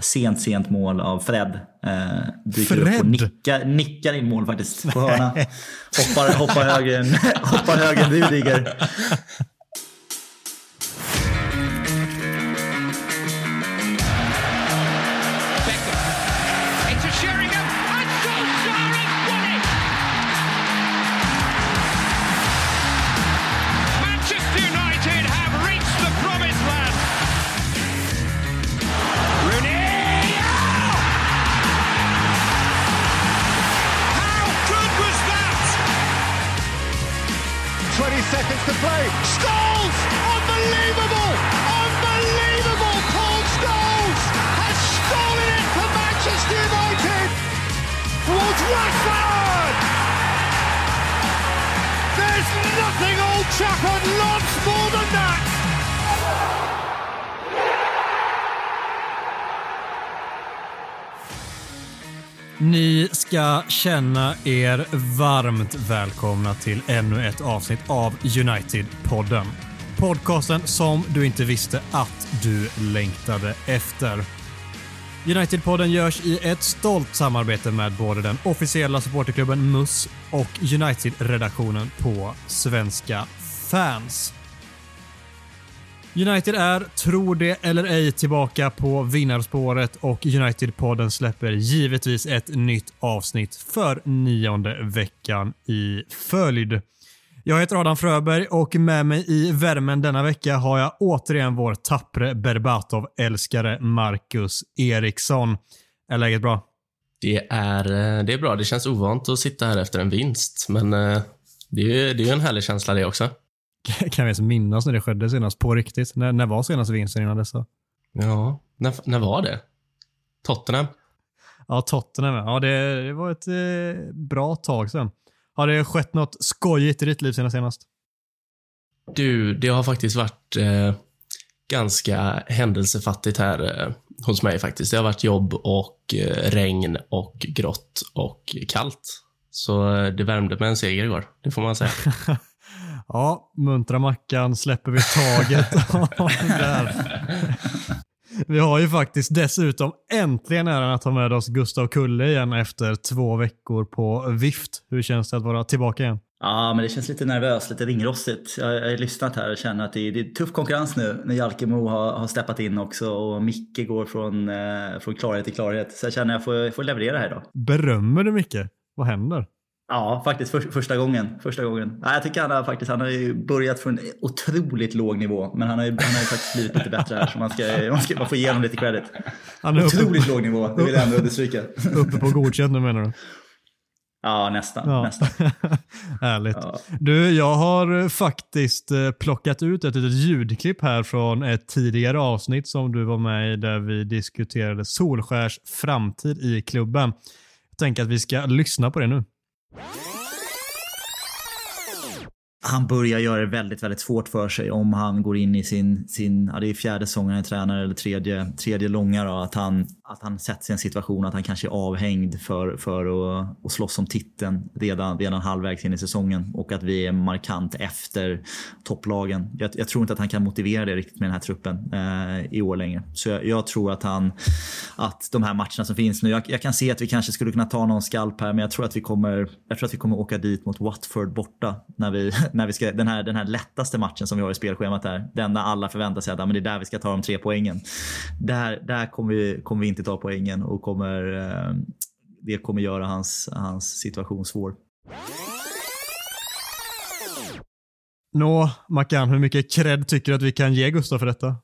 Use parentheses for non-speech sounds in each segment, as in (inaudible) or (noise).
sent, sent mål av Fred. Eh, dyker Fred? upp och nickar, nickar in mål faktiskt på hörna. hoppar, hoppar högre än, (laughs) hoppar högre än Rudiger. Ni ska känna er varmt välkomna till ännu ett avsnitt av United-podden. Podcasten som du inte visste att du längtade efter. United-podden görs i ett stolt samarbete med både den officiella supporterklubben MUS och United-redaktionen på Svenska fans. United är, tro det eller ej, tillbaka på vinnarspåret och United-podden släpper givetvis ett nytt avsnitt för nionde veckan i följd. Jag heter Adam Fröberg och med mig i värmen denna vecka har jag återigen vår tappre Berbatov-älskare Marcus Eriksson. Är läget bra? Det är, eh, det är bra. Det känns ovant att sitta här efter en vinst, men eh, det är ju det är ju en härlig känsla det också. (laughs) Kan vi ens minnas när det skedde senast på riktigt? När, när var senaste vinsten innan dessa? Ja, när, när var det? Tottenham? Ja, Tottenham. Ja, det, det var ett eh, bra tag sedan. Har det skett något skojigt i ditt liv sen senast? Du, det har faktiskt varit eh, ganska händelsefattigt här eh, hos mig faktiskt. Det har varit jobb och eh, regn och grått och kallt. Så eh, det värmde med en seger igår, det får man säga. (laughs) Ja, muntra Mackan släpper vi taget där. (laughs) Vi har ju faktiskt dessutom äntligen äran att ha med oss Gustav Kulle igen efter två veckor på vift. Hur känns det att vara tillbaka igen? Ja, men det känns lite nervöst, lite ringrostigt. Jag, har lyssnat här och känner att det är, det är tuff konkurrens nu när Jalkemo har, har steppat in också och Micke går från, eh, från klarhet till klarhet. Så jag känner att jag får, jag får leverera här idag. Berömmer du mycket? Vad händer? Ja, faktiskt för, första gången. Första gången. Ja, jag tycker han har, faktiskt, han har ju börjat från en otroligt låg nivå, men han har ju, han har ju faktiskt blivit lite bättre här, så man, ska, man, ska, man får ge honom lite credit. Han är Otroligt låg nivå, det vill jag ändå understryka. uppe på godkänt nu menar du? Ja, nästan. Ja. nästan. (laughs) Härligt. Ja. Du, jag har faktiskt eh, plockat ut ett litet ljudklipp här från ett tidigare avsnitt som du var med i där vi diskuterade Solskärs framtid i klubben. Jag tänker att vi ska lyssna på det nu. Han börjar göra det väldigt, väldigt svårt för sig om han går in i sin, sin ja det är fjärde säsongen han är tränare eller tredje, tredje långa då, att han, att han sätts i en situation att han kanske är avhängd för, för att, att slåss om titeln redan, redan halvvägs in i säsongen och att vi är markant efter topplagen. Jag, jag tror inte att han kan motivera det riktigt med den här truppen eh, i år längre. Så jag, jag tror att han, att de här matcherna som finns nu, jag, jag kan se att vi kanske skulle kunna ta någon skalp här men jag tror att vi kommer, jag tror att vi kommer åka dit mot Watford borta när vi, (laughs) när vi ska, den här, den här lättaste matchen som vi har i spelschemat här. Den där alla förväntar sig att ja, men det är där vi ska ta de tre poängen. Där, där kommer, vi, kommer vi inte ta poängen och kommer, eh, det kommer göra hans, hans situation svår. Nå, Mackan, hur mycket cred tycker du att vi kan ge Gustav för detta?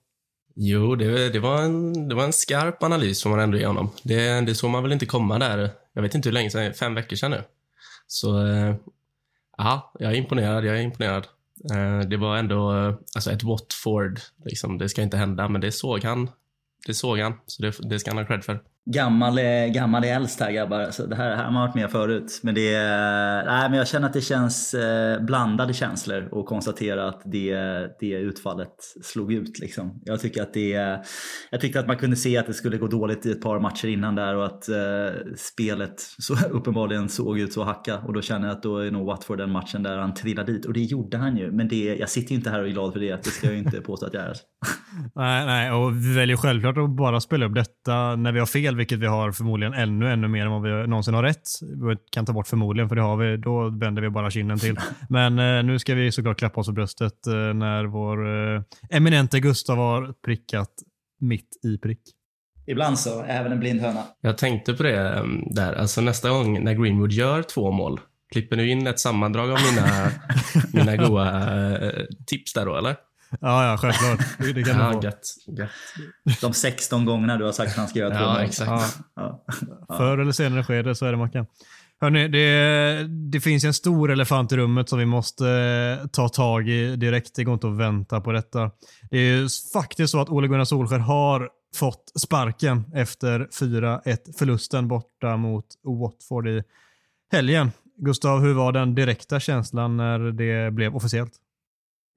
Jo, det, det, var en, det var en skarp analys får man ändå ge honom. Det, det såg man väl inte komma där. Jag vet inte hur länge sedan, fem veckor sedan nu. Så, eh, ja, jag är imponerad. Jag är imponerad. Eh, det var ändå, alltså ett Watford, liksom, det ska inte hända, men det såg han. Det såg han, så det, det ska han ha cred för. Gammal är, gammal är äldst här grabbar. Så det här, här har man varit med förut. Men, det, nej, men jag känner att det känns eh, blandade känslor och konstatera att det, det utfallet slog ut. Liksom. Jag, tycker att det, jag tyckte att man kunde se att det skulle gå dåligt i ett par matcher innan där och att eh, spelet så (laughs) uppenbarligen såg ut så att hacka. Och då känner jag att då är nog Watford den matchen där han trillade dit. Och det gjorde han ju. Men det, jag sitter ju inte här och är glad för det. Det ska jag inte påstå att jag är. (laughs) nej, nej, och vi väljer självklart att bara spela upp detta när vi har fel vilket vi har förmodligen ännu, ännu mer än vad vi någonsin har rätt. Vi kan ta bort förmodligen, för det har vi. Då vänder vi bara kinden till. (laughs) Men eh, nu ska vi såklart klappa oss på bröstet eh, när vår eh, eminente Gustav har prickat mitt i prick. Ibland så, även en blind höna. Jag tänkte på det mm, där, alltså nästa gång när Greenwood gör två mål, klipper du in ett sammandrag av mina, (laughs) mina goa eh, tips där då, eller? Ja, ja, självklart. (laughs) Det kan ja, gött, gött. De 16 gångerna du har sagt att han ska göra två Ja, mål. exakt. Ja. Ja. Förr eller senare sker det, så är det Mackan. Hörrni, det, det finns en stor elefant i rummet som vi måste eh, ta tag i direkt. Det går inte att vänta på detta. Det är ju faktiskt så att Ole Gunnar Solskjaer har fått sparken efter 4-1 förlusten borta mot Watford i helgen. Gustav, hur var den direkta känslan när det blev officiellt?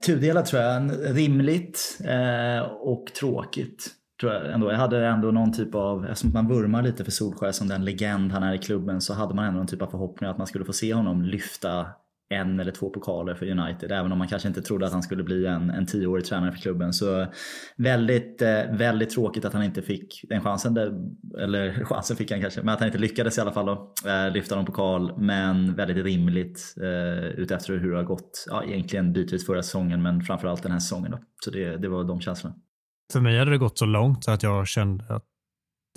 Tudelat tror jag. Rimligt eh, och tråkigt. Tror jag, ändå. jag hade ändå någon typ av, eftersom man vurmar lite för Solskjaer som den legend han är i klubben så hade man ändå någon typ av förhoppning att man skulle få se honom lyfta en eller två pokaler för United. Även om man kanske inte trodde att han skulle bli en, en tioårig tränare för klubben. Så väldigt, eh, väldigt tråkigt att han inte fick den chansen. Där, eller (laughs) chansen fick han kanske, men att han inte lyckades i alla fall då, eh, lyfta någon pokal. Men väldigt rimligt eh, utefter hur det har gått. Ja, egentligen bitvis förra säsongen men framförallt den här säsongen. Då. Så det, det var de känslorna. För mig hade det gått så långt så att jag kände att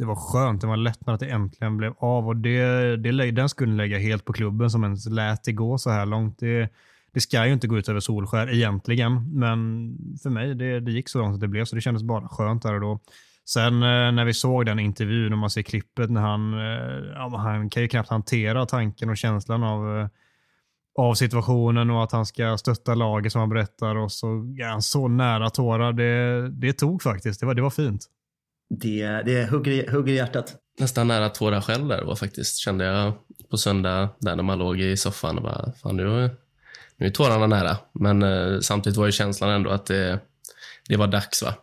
det var skönt. Det var lättnad att det äntligen blev av och det, det, den skulle lägga helt på klubben som ens lät det gå så här långt. Det, det ska ju inte gå ut över Solskär egentligen, men för mig det, det gick så långt att det blev så. Det kändes bara skönt där och då. Sen eh, när vi såg den intervjun och man ser klippet när han, eh, ja, han kan ju knappt hantera tanken och känslan av, eh, av situationen och att han ska stötta laget som han berättar och så är han så nära tårar. Det, det tog faktiskt. Det var, det var fint. Det, det hugger, hugger i hjärtat. Nästan nära tårar själv där var faktiskt, kände jag på söndag där när man låg i soffan och bara, fan nu, nu är tårarna nära. Men eh, samtidigt var ju känslan ändå att det, det var dags va?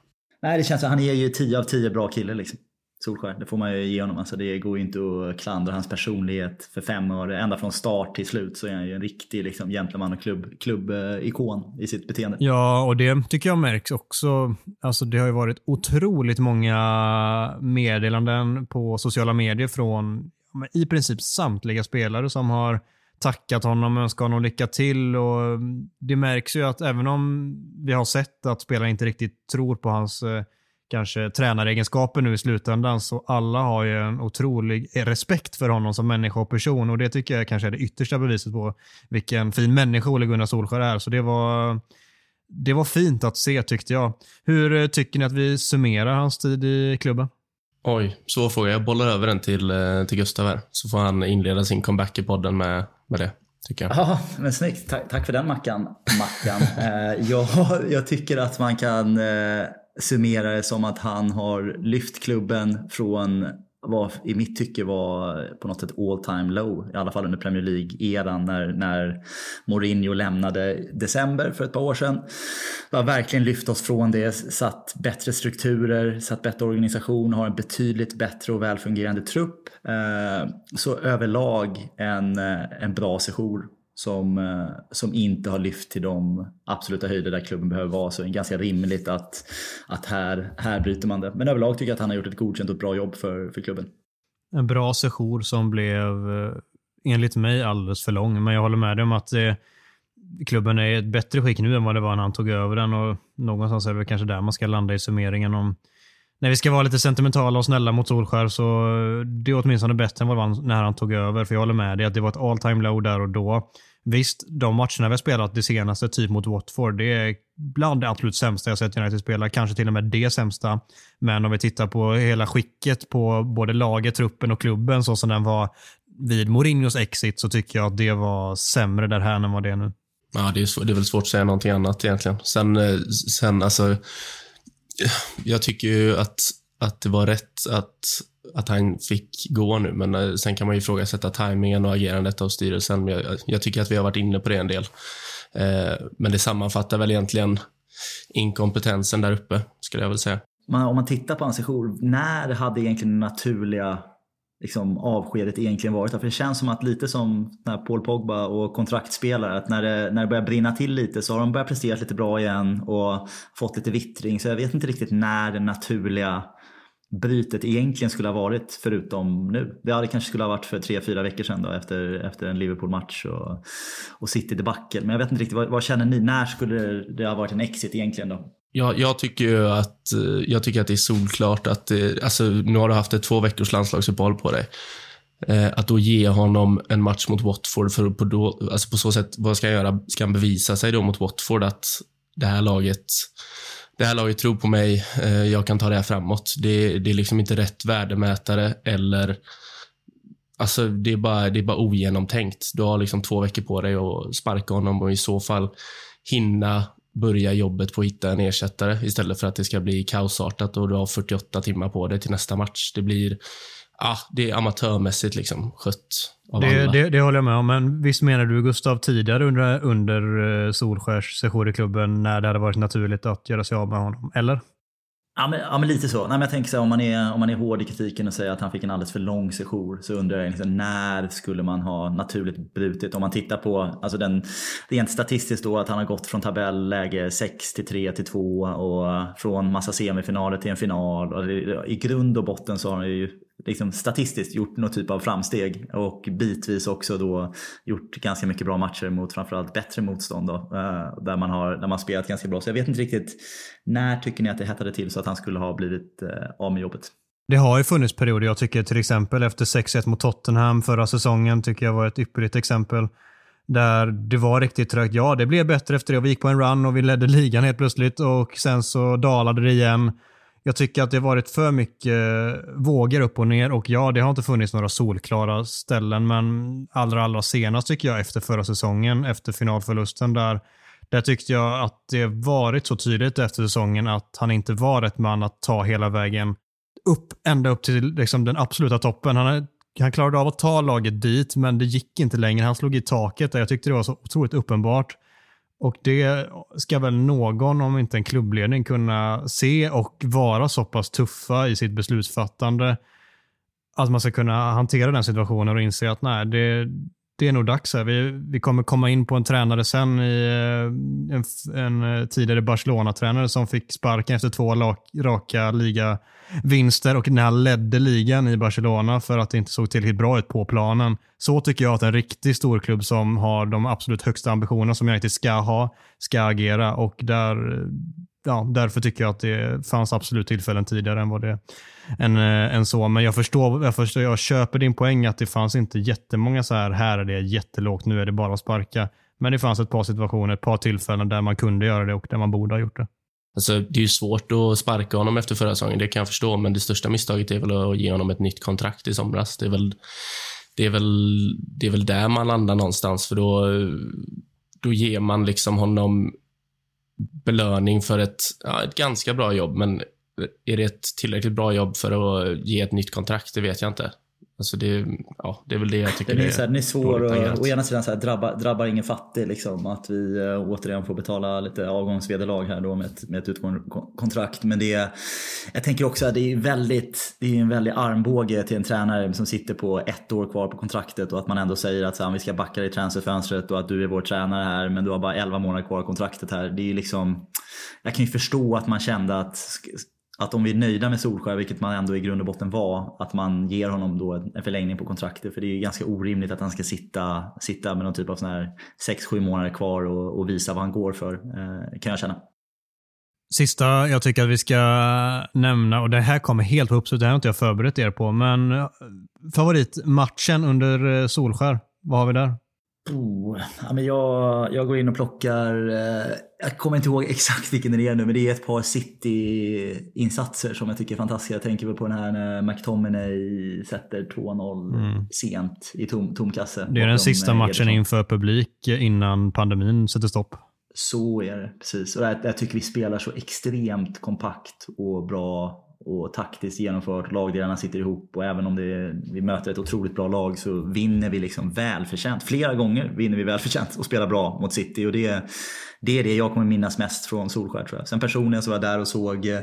Nej, det känns som han är ju 10 av 10 bra kille liksom. Solskär, det får man ju ge honom. Alltså, det går ju inte att klandra hans personlighet för fem år. Ända från start till slut så är han ju en riktig liksom, gentleman och klubb, klubbikon i sitt beteende. Ja, och det tycker jag märks också. Alltså, det har ju varit otroligt många meddelanden på sociala medier från men i princip samtliga spelare som har tackat honom och önskat honom lycka till. Och det märks ju att även om vi har sett att spelare inte riktigt tror på hans eh, kanske tränaregenskaper nu i slutändan så alla har ju en otrolig respekt för honom som människa och person och det tycker jag kanske är det yttersta beviset på vilken fin människa Ole Gunnar Solskjaer är. Så det var, det var fint att se tyckte jag. Hur eh, tycker ni att vi summerar hans tid i klubben? Oj, svår fråga. Jag bollar över den till, eh, till Gustav här. Så får han inleda sin comeback i podden med, med det, tycker jag. Ja, men snyggt. Tack, tack för den Mackan. Mackan. (laughs) eh, jag, jag tycker att man kan summerar summera det som att han har lyft klubben från vad i mitt tycke var på något sätt all time low, i alla fall under Premier League-eran när, när Mourinho lämnade december för ett par år sedan. Det har verkligen lyft oss från det, satt bättre strukturer, satt bättre organisation, har en betydligt bättre och välfungerande trupp. Eh, så överlag en, eh, en bra sejour som, eh, som inte har lyft till de absoluta höjder där klubben behöver vara. Så det är ganska rimligt att, att här, här bryter man det. Men överlag tycker jag att han har gjort ett godkänt och ett bra jobb för, för klubben. En bra sejour som blev eh, enligt mig alldeles för lång. Men jag håller med dig om att eh, klubben är i ett bättre skick nu än vad det var när han tog över den. Och någonstans är det kanske där man ska landa i summeringen. om När vi ska vara lite sentimentala och snälla mot Solskär så eh, det är åtminstone bättre än vad det var när han tog över. För jag håller med dig att det var ett all time low där och då. Visst, de matcherna vi har spelat det senaste, typ mot Watford, det är bland det absolut sämsta jag sett United spela. Kanske till och med det sämsta. Men om vi tittar på hela skicket på både laget, truppen och klubben så som den var vid Mourinhos exit så tycker jag att det var sämre där här än vad det är nu. Ja, det är, det är väl svårt att säga någonting annat egentligen. Sen, eh, sen alltså, jag tycker ju att, att det var rätt att att han fick gå nu, men eh, sen kan man ju ifrågasätta tajmingen och agerandet av styrelsen. Jag, jag tycker att vi har varit inne på det en del. Eh, men det sammanfattar väl egentligen inkompetensen där uppe, skulle jag väl säga. Man, om man tittar på hans sejour, när hade egentligen det naturliga liksom, avskedet egentligen varit? För det känns som att lite som när Paul Pogba och kontraktspelare, att när det, när det börjar brinna till lite så har de börjat prestera lite bra igen och fått lite vittring. Så jag vet inte riktigt när det naturliga brytet egentligen skulle ha varit förutom nu. Det hade kanske skulle ha varit för tre, fyra veckor sedan då, efter, efter en Liverpool-match och, och City-debacle. Men jag vet inte riktigt, vad, vad, känner ni? När skulle det ha varit en exit egentligen då? Ja, jag tycker ju att, eh, jag tycker att det är solklart att, eh, alltså nu har du haft ett två veckors landslagsuppehåll på dig. Eh, att då ge honom en match mot Watford, för på, då, alltså på så sätt, vad ska han göra? Ska han bevisa sig då mot Watford att det här laget det här laget tror på mig, eh, jag kan ta det här framåt. Det, det är liksom inte rätt värdemätare eller Alltså det är, bara, det är bara ogenomtänkt. Du har liksom två veckor på dig att sparka honom och i så fall hinna börja jobbet på att hitta en ersättare istället för att det ska bli kaosartat och du har 48 timmar på dig till nästa match. Det blir ah, det är amatörmässigt liksom skött av det. Det, det håller jag med om, men visst menar du Gustav tidigare under, under eh, Solskärs session i klubben när det hade varit naturligt att göra sig av med honom, eller? Ja men, ja, men lite så. Nej, men jag tänker så här, om, man är, om man är hård i kritiken och säger att han fick en alldeles för lång sejour så undrar jag liksom, när skulle man ha naturligt brutit? Om man tittar på alltså den, rent statistiskt då att han har gått från tabelläge 6 till 3 till 2 och från massa semifinaler till en final. Och I grund och botten så har han ju liksom statistiskt gjort någon typ av framsteg och bitvis också då gjort ganska mycket bra matcher mot framförallt bättre motstånd då, eh, där man har där man spelat ganska bra. Så jag vet inte riktigt när tycker ni att det hettade till så att han skulle ha blivit eh, av med jobbet? Det har ju funnits perioder. Jag tycker till exempel efter 6-1 mot Tottenham förra säsongen tycker jag var ett ypperligt exempel. Där det var riktigt trögt. Ja, det blev bättre efter det. Vi gick på en run och vi ledde ligan helt plötsligt och sen så dalade det igen. Jag tycker att det har varit för mycket vågor upp och ner och ja, det har inte funnits några solklara ställen, men allra, allra senast tycker jag efter förra säsongen, efter finalförlusten där, där tyckte jag att det varit så tydligt efter säsongen att han inte var rätt man att ta hela vägen upp, ända upp till liksom den absoluta toppen. Han, han klarade av att ta laget dit, men det gick inte längre. Han slog i taket där jag tyckte det var så otroligt uppenbart. Och det ska väl någon, om inte en klubbledning, kunna se och vara så pass tuffa i sitt beslutsfattande att man ska kunna hantera den situationen och inse att nej, det, det är nog dags. Här. Vi, vi kommer komma in på en tränare sen, i, eh, en, en eh, tidigare Barcelona-tränare som fick sparken efter två raka ligavinster och när han ledde ligan i Barcelona för att det inte såg tillräckligt bra ut på planen. Så tycker jag att en riktig storklubb som har de absolut högsta ambitionerna som United ska ha, ska agera och där eh, ja, därför tycker jag att det fanns absolut tillfällen tidigare än vad det än, äh, än så. Men jag förstår, jag förstår, jag köper din poäng att det fanns inte jättemånga så här, här är det jättelågt, nu är det bara att sparka. Men det fanns ett par situationer, ett par tillfällen där man kunde göra det och där man borde ha gjort det. Alltså, det är ju svårt att sparka honom efter förra säsongen, det kan jag förstå, men det största misstaget är väl att ge honom ett nytt kontrakt i somras. Det är väl, det är väl, det är väl där man landar någonstans, för då, då ger man liksom honom belöning för ett, ja, ett ganska bra jobb, men är det ett tillräckligt bra jobb för att ge ett nytt kontrakt? Det vet jag inte. Alltså det, ja, det är väl det jag tycker den är, så här, den är svår och å ena sidan så här, drabbar, drabbar ingen fattig. Liksom, att vi äh, återigen får betala lite avgångsvederlag här då med ett, med ett utgående kontrakt. Men det är, jag tänker också att det är, väldigt, det är en väldig armbåge till en tränare som sitter på ett år kvar på kontraktet och att man ändå säger att så här, vi ska backa dig i transferfönstret och att du är vår tränare här men du har bara 11 månader kvar av kontraktet här. Det är liksom, jag kan ju förstå att man kände att att om vi är nöjda med Solskär, vilket man ändå i grund och botten var, att man ger honom då en förlängning på kontraktet. För det är ju ganska orimligt att han ska sitta, sitta med någon typ av sån här 6-7 månader kvar och, och, visa vad han går för, eh, kan jag känna. Sista jag tycker att vi ska nämna, och det här kommer helt på uppslut, det här har inte jag förberett er på, men eh, favoritmatchen under eh, Solskär, vad har vi där? Oh, ja, men jag, jag går in och plockar, eh, jag kommer inte ihåg (laughs) exakt vilken det är nu, men det är ett par City-insatser som jag tycker är fantastiska. Jag tänker på den här när McTominay sätter 2-0 mm. sent i tom, tom kasse. Det är den sista matchen Ederson. inför publik innan pandemin sätter stopp. Så är det, precis. Och jag, jag tycker vi spelar så extremt kompakt och bra och taktiskt genomfört. Lagdelarna sitter ihop och även om det vi möter ett otroligt bra lag så vinner vi liksom välförtjänt. Flera gånger vinner vi välförtjänt och spelar bra mot City och det, det är det jag kommer minnas mest från Solskär tror jag. Sen personligen så var jag där och såg eh,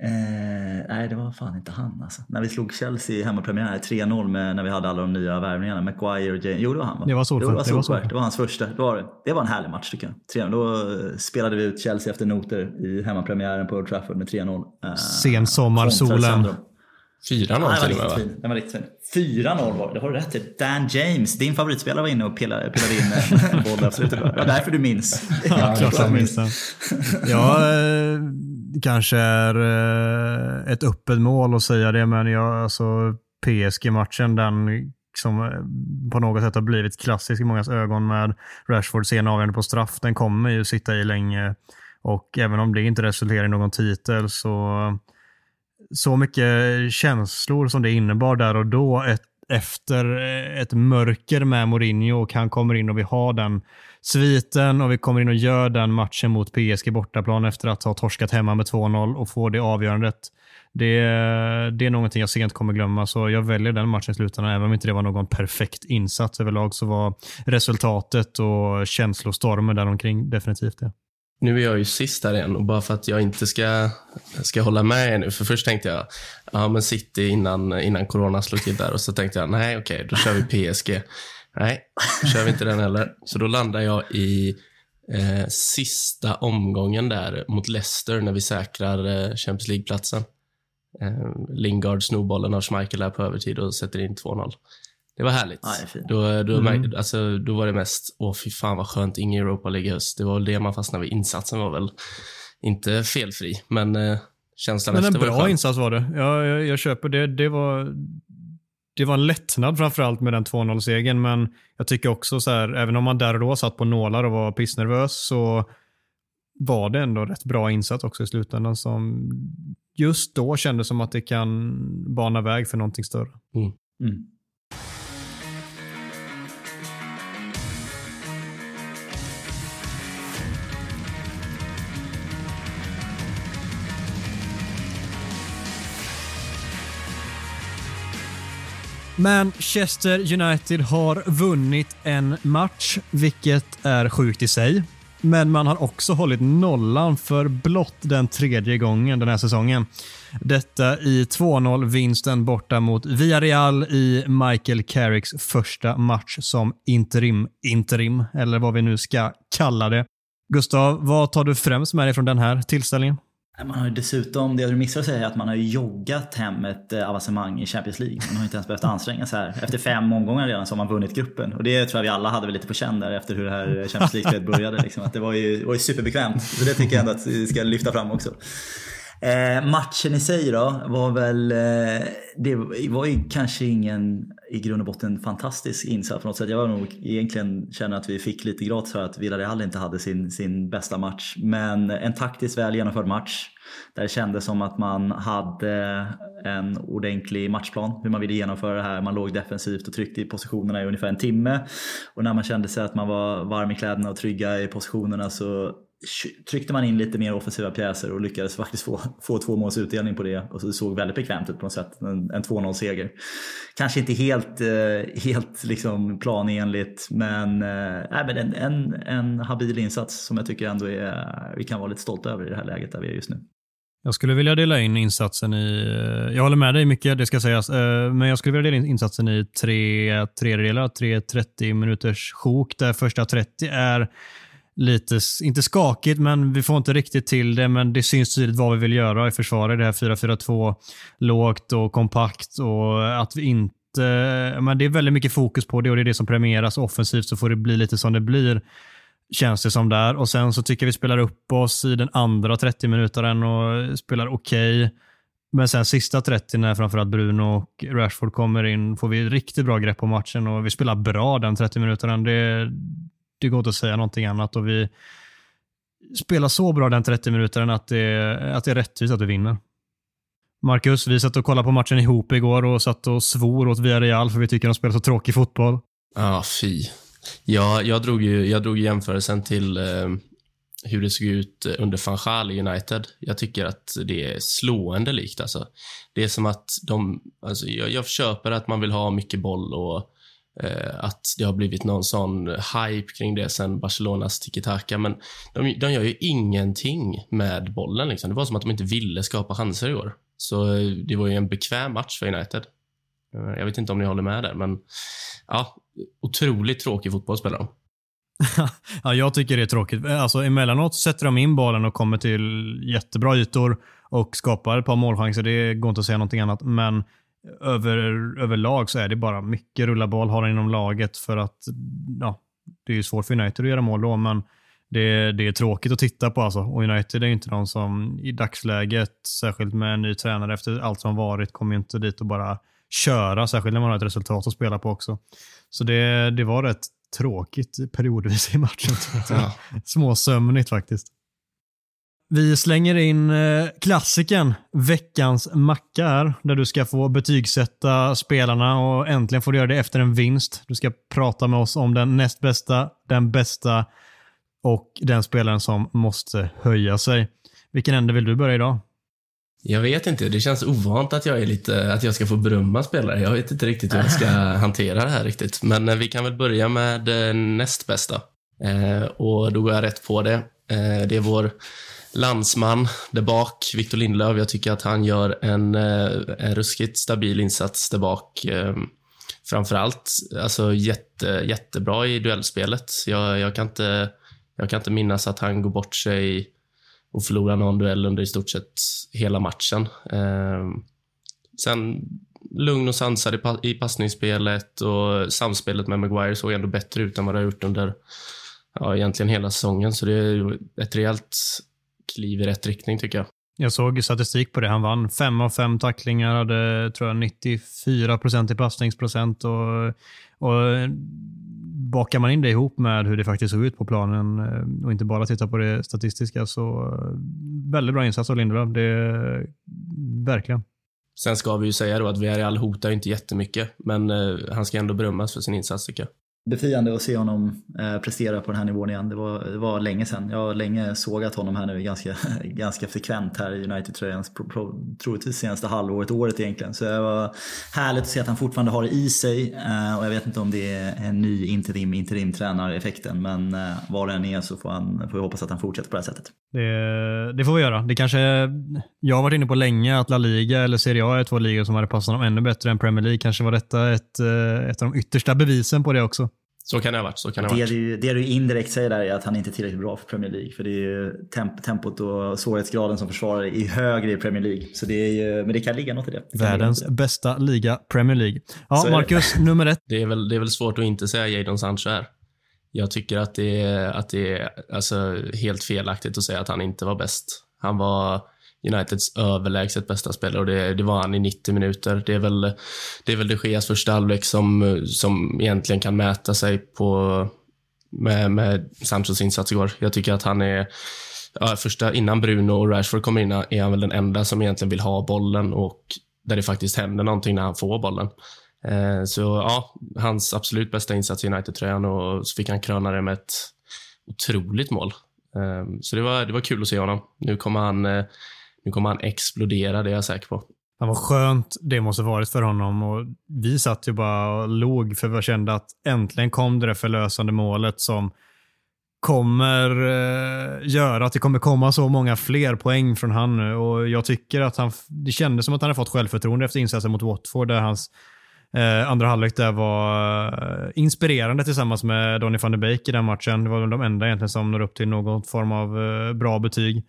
Eh, nej, det var fan inte han alltså. När vi slog Chelsea i hemmapremiär 3-0 när vi hade alla de nya värvningarna. Maguire och Jane. Jo, det var han va? Det var Solskjaer. Det var, Solskjaer. Det, det var hans första. Det var, det var en härlig match tycker jag. 3-0. Då eh, spelade vi ut Chelsea efter noter i hemmapremiären på Old Trafford med 3-0. Eh, Sensommarsolen. 4-0 till och med va? Den var riktigt fin. 4-0 var det, det har du rätt i. Dan James, din favoritspelare var inne och pillade, pillade in (laughs) en boll på slutet. Det var därför du minns. Ja, klart jag minns den. (laughs) Ja, eh, kanske är eh, ett öppet mål att säga det, men jag, alltså, PSG-matchen, den som eh, på något sätt har blivit klassisk i mångas ögon med Rashford sen avgörande på straff, den kommer ju sitta i länge. Och även om det inte resulterar i någon titel så så mycket känslor som det innebar där och då ett, efter eh, ett mörker med Mourinho och han kommer in och vi har den sviten och vi kommer in och gör den matchen mot PSG bortaplan efter att ha torskat hemma med 2-0 och får det avgörandet. Det, det är någonting jag sent kommer glömma, så jag väljer den matchen i slutändan. Även om inte det var någon perfekt insats överlag så var resultatet och känslostormen däromkring definitivt det. Nu är jag ju sist här igen och bara för att jag inte ska, ska hålla med er nu. För först tänkte jag, ja men City innan, innan corona slog till där och så tänkte jag, nej okej, okay, då kör vi PSG. Nej, då kör vi inte den heller. Så då landar jag i eh, sista omgången där mot Leicester när vi säkrar eh, Champions League-platsen. Eh, Lingard snor bollen av Schmeichel här på övertid och sätter in 2-0. Det var härligt. Ja, det då, då, mm. alltså, då var det mest, åh fy fan vad skönt, ingen Europa League i höst. Det var väl det man fastnade vid. Insatsen var väl inte felfri, men eh, känslan men efter var en bra insats var det. Ja, jag, jag köper det. Det var, det var en lättnad framförallt med den 2-0-segern, men jag tycker också så här, även om man där och då satt på nålar och var pissnervös, så var det ändå rätt bra insats också i slutändan som just då kändes som att det kan bana väg för någonting större. Mm. Mm. Manchester United har vunnit en match, vilket är sjukt i sig. Men man har också hållit nollan för blott den tredje gången den här säsongen. Detta i 2-0-vinsten borta mot Villarreal i Michael Carricks första match som interim, interim, eller vad vi nu ska kalla det. Gustav, vad tar du främst med dig från den här tillställningen? Man har ju dessutom, det du missar att säga att man har joggat hem ett eh, avancemang i Champions League. Man har inte ens behövt anstränga sig här. Efter fem omgångar redan så har man vunnit gruppen. Och det tror jag vi alla hade väl lite på känn där efter hur det här Champions League-spelet började. Liksom. Att det var ju, var ju superbekvämt. Så det tycker jag ändå att vi ska lyfta fram också. Eh, matchen i sig då var väl, eh, det var ju kanske ingen i grund och botten fantastisk insats på något sätt. Jag var nog egentligen känner att vi fick lite gratis för att Villarreal inte hade sin, sin bästa match. Men en taktiskt väl genomförd match där det kändes som att man hade en ordentlig matchplan hur man ville genomföra det här. Man låg defensivt och tryckte i positionerna i ungefär en timme. Och när man kände sig att man var varm i kläderna och trygga i positionerna så tryckte man in lite mer offensiva pjäser och lyckades faktiskt få, få två måls utdelning på det. Och så det såg väldigt bekvämt ut på något sätt. En, en 2-0 seger. Kanske inte helt, eh, helt liksom planenligt men, eh, men en, en, en habil insats som jag tycker ändå är, vi kan vara lite stolta över i det här läget där vi är just nu. Jag skulle vilja dela in insatsen i, eh, jag håller med dig mycket, det ska sägas, eh, men jag skulle vilja dela in insatsen i tre tredjedelar, tre 30 minuters sjok där första 30 är lite, inte skakigt, men vi får inte riktigt till det. Men det syns tydligt vad vi vill göra i försvaret. Det här 4-4-2, lågt och kompakt och att vi inte men det är väldigt mycket fokus på det och det är det som premieras offensivt så får det bli lite som det blir. Känns det som där. Och sen så tycker jag vi spelar upp oss i den andra 30 minutaren och spelar okej. Okay. Men sen sista 30 när framförallt Bruno och Rashford kommer in får vi riktigt bra grepp på matchen och vi spelar bra den 30 minutaren. Det, det går inte att säga någonting annat och vi spelar så bra den 30 minuten att det, att det är rättvist att vi vinner. Marcus, vi satt och kollade på matchen ihop igår och satt och svor åt Villarreal för vi tycker de spelar så tråkig fotboll. Ja, ah, fy. Ja, jag drog ju jag drog jämförelsen till, eh, hur det såg ut under van Gaal i United. Jag tycker att det är slående likt. Alltså. Det är som att de... Alltså, jag, jag köper att man vill ha mycket boll och Eh, att det har blivit någon sån hype kring det sen Barcelonas tiki-taka, men de, de gör ju ingenting med bollen. Liksom. Det var som att de inte ville skapa chanser i år. Så eh, det var ju en bekväm match för United. Eh, jag vet inte om ni håller med där, men ja, otroligt tråkig fotboll spelar de. (laughs) ja, jag tycker det är tråkigt. Alltså, emellanåt sätter de in bollen och kommer till jättebra ytor och skapar ett par målchanser. Det går inte att säga någonting annat. Men över, överlag så är det bara mycket rulla boll, har inom laget för att ja, det är svårt för United att göra mål då, men det, det är tråkigt att titta på alltså. Och United är inte de som i dagsläget, särskilt med en ny tränare efter allt som varit, kommer inte dit och bara köra, särskilt när man har ett resultat att spela på också. Så det, det var rätt tråkigt periodvis i matchen. Ja. (laughs) Småsömnigt faktiskt. Vi slänger in eh, klassiken, veckans macka här, där du ska få betygsätta spelarna och äntligen får du göra det efter en vinst. Du ska prata med oss om den näst bästa, den bästa och den spelaren som måste höja sig. Vilken ände vill du börja idag? Jag vet inte. Det känns ovant att jag är lite, att jag ska få berömma spelare. Jag vet inte riktigt hur jag ska (laughs) hantera det här riktigt. Men eh, vi kan väl börja med eh, näst bästa. Och då går jag rätt på det. Det är vår landsman där bak, Victor Lindelöf. Jag tycker att han gör en, eh, en ruskigt stabil insats där bak. Eh, framförallt alltså jätte, jättebra i duellspelet. Jag, jag, kan inte, jag kan inte minnas att han går bort sig och förlorar någon duell under i stort sett hela matchen. Eh, sen lugn och sansad i passningsspelet och samspelet med Maguire såg ändå bättre ut än vad det har gjort under ja, egentligen hela säsongen. Så det är ett rejält kliv i rätt riktning tycker jag. Jag såg statistik på det. Han vann fem av fem tacklingar, hade tror jag 94 procent i passningsprocent och, och bakar man in det ihop med hur det faktiskt såg ut på planen eh, och inte bara titta på det statistiska så eh, väldigt bra insats av Lindelöf. Det, verkligen. Sen ska vi ju säga då att Villarreal hotar inte jättemycket, men eh, han ska ändå berömmas för sin insats tycker jag befriande att se honom eh, prestera på den här nivån igen. Det var, det var länge sedan. Jag har länge sågat honom här nu ganska, (laughs) ganska frekvent här i United-tröjan. Troligtvis senaste halvåret, året egentligen. Så det var härligt att se att han fortfarande har det i sig. Eh, och jag vet inte om det är en ny interim, interim-tränareffekten. Men eh, var vad det än är så får, han, får vi hoppas att han fortsätter på det här sättet. Det, det, får vi göra. Det kanske, jag har varit inne på länge att La Liga eller Serie A är två ligor som hade passat honom ännu bättre än Premier League. Kanske var detta ett, ett av de yttersta bevisen på det också. Så kan det ha varit. Så kan det, det, varit. Du, det du indirekt säger där är att han inte är tillräckligt bra för Premier League. För det är ju temp tempot och svårighetsgraden som försvarare är högre i Premier League. Så det är ju, men det kan ligga något i det. det Världens det. bästa liga, Premier League. Ja, Marcus, (laughs) nummer ett. Det är, väl, det är väl svårt att inte säga Jadon Sancho här. Jag tycker att det är, att det är alltså, helt felaktigt att säga att han inte var bäst. Han var Uniteds överlägset bästa spelare och det, det, var han i 90 minuter. Det är väl, det är väl de Geas första halvlek som, som egentligen kan mäta sig på, med, med Sanchos insats igår. Jag tycker att han är, ja, första, innan Bruno och Rashford kommer in, är han väl den enda som egentligen vill ha bollen och där det faktiskt händer någonting när han får bollen. Eh, så ja, hans absolut bästa insats i United-tröjan och så fick han kröna det med ett otroligt mål. Eh, så det var, det var kul att se honom. Nu kommer han eh, nu kommer han explodera, det är jag säker på. Han var skönt det måste varit för honom. Och vi satt ju bara och log för vi kände att äntligen kom det där förlösande målet som kommer eh, göra att det kommer komma så många fler poäng från han nu. Och jag tycker att han, det kändes som att han hade fått självförtroende efter insatsen mot Watford där hans eh, andra halvlek där var eh, inspirerande tillsammans med Donny van de Beek i den matchen. Det var de enda egentligen som når upp till någon form av eh, bra betyg.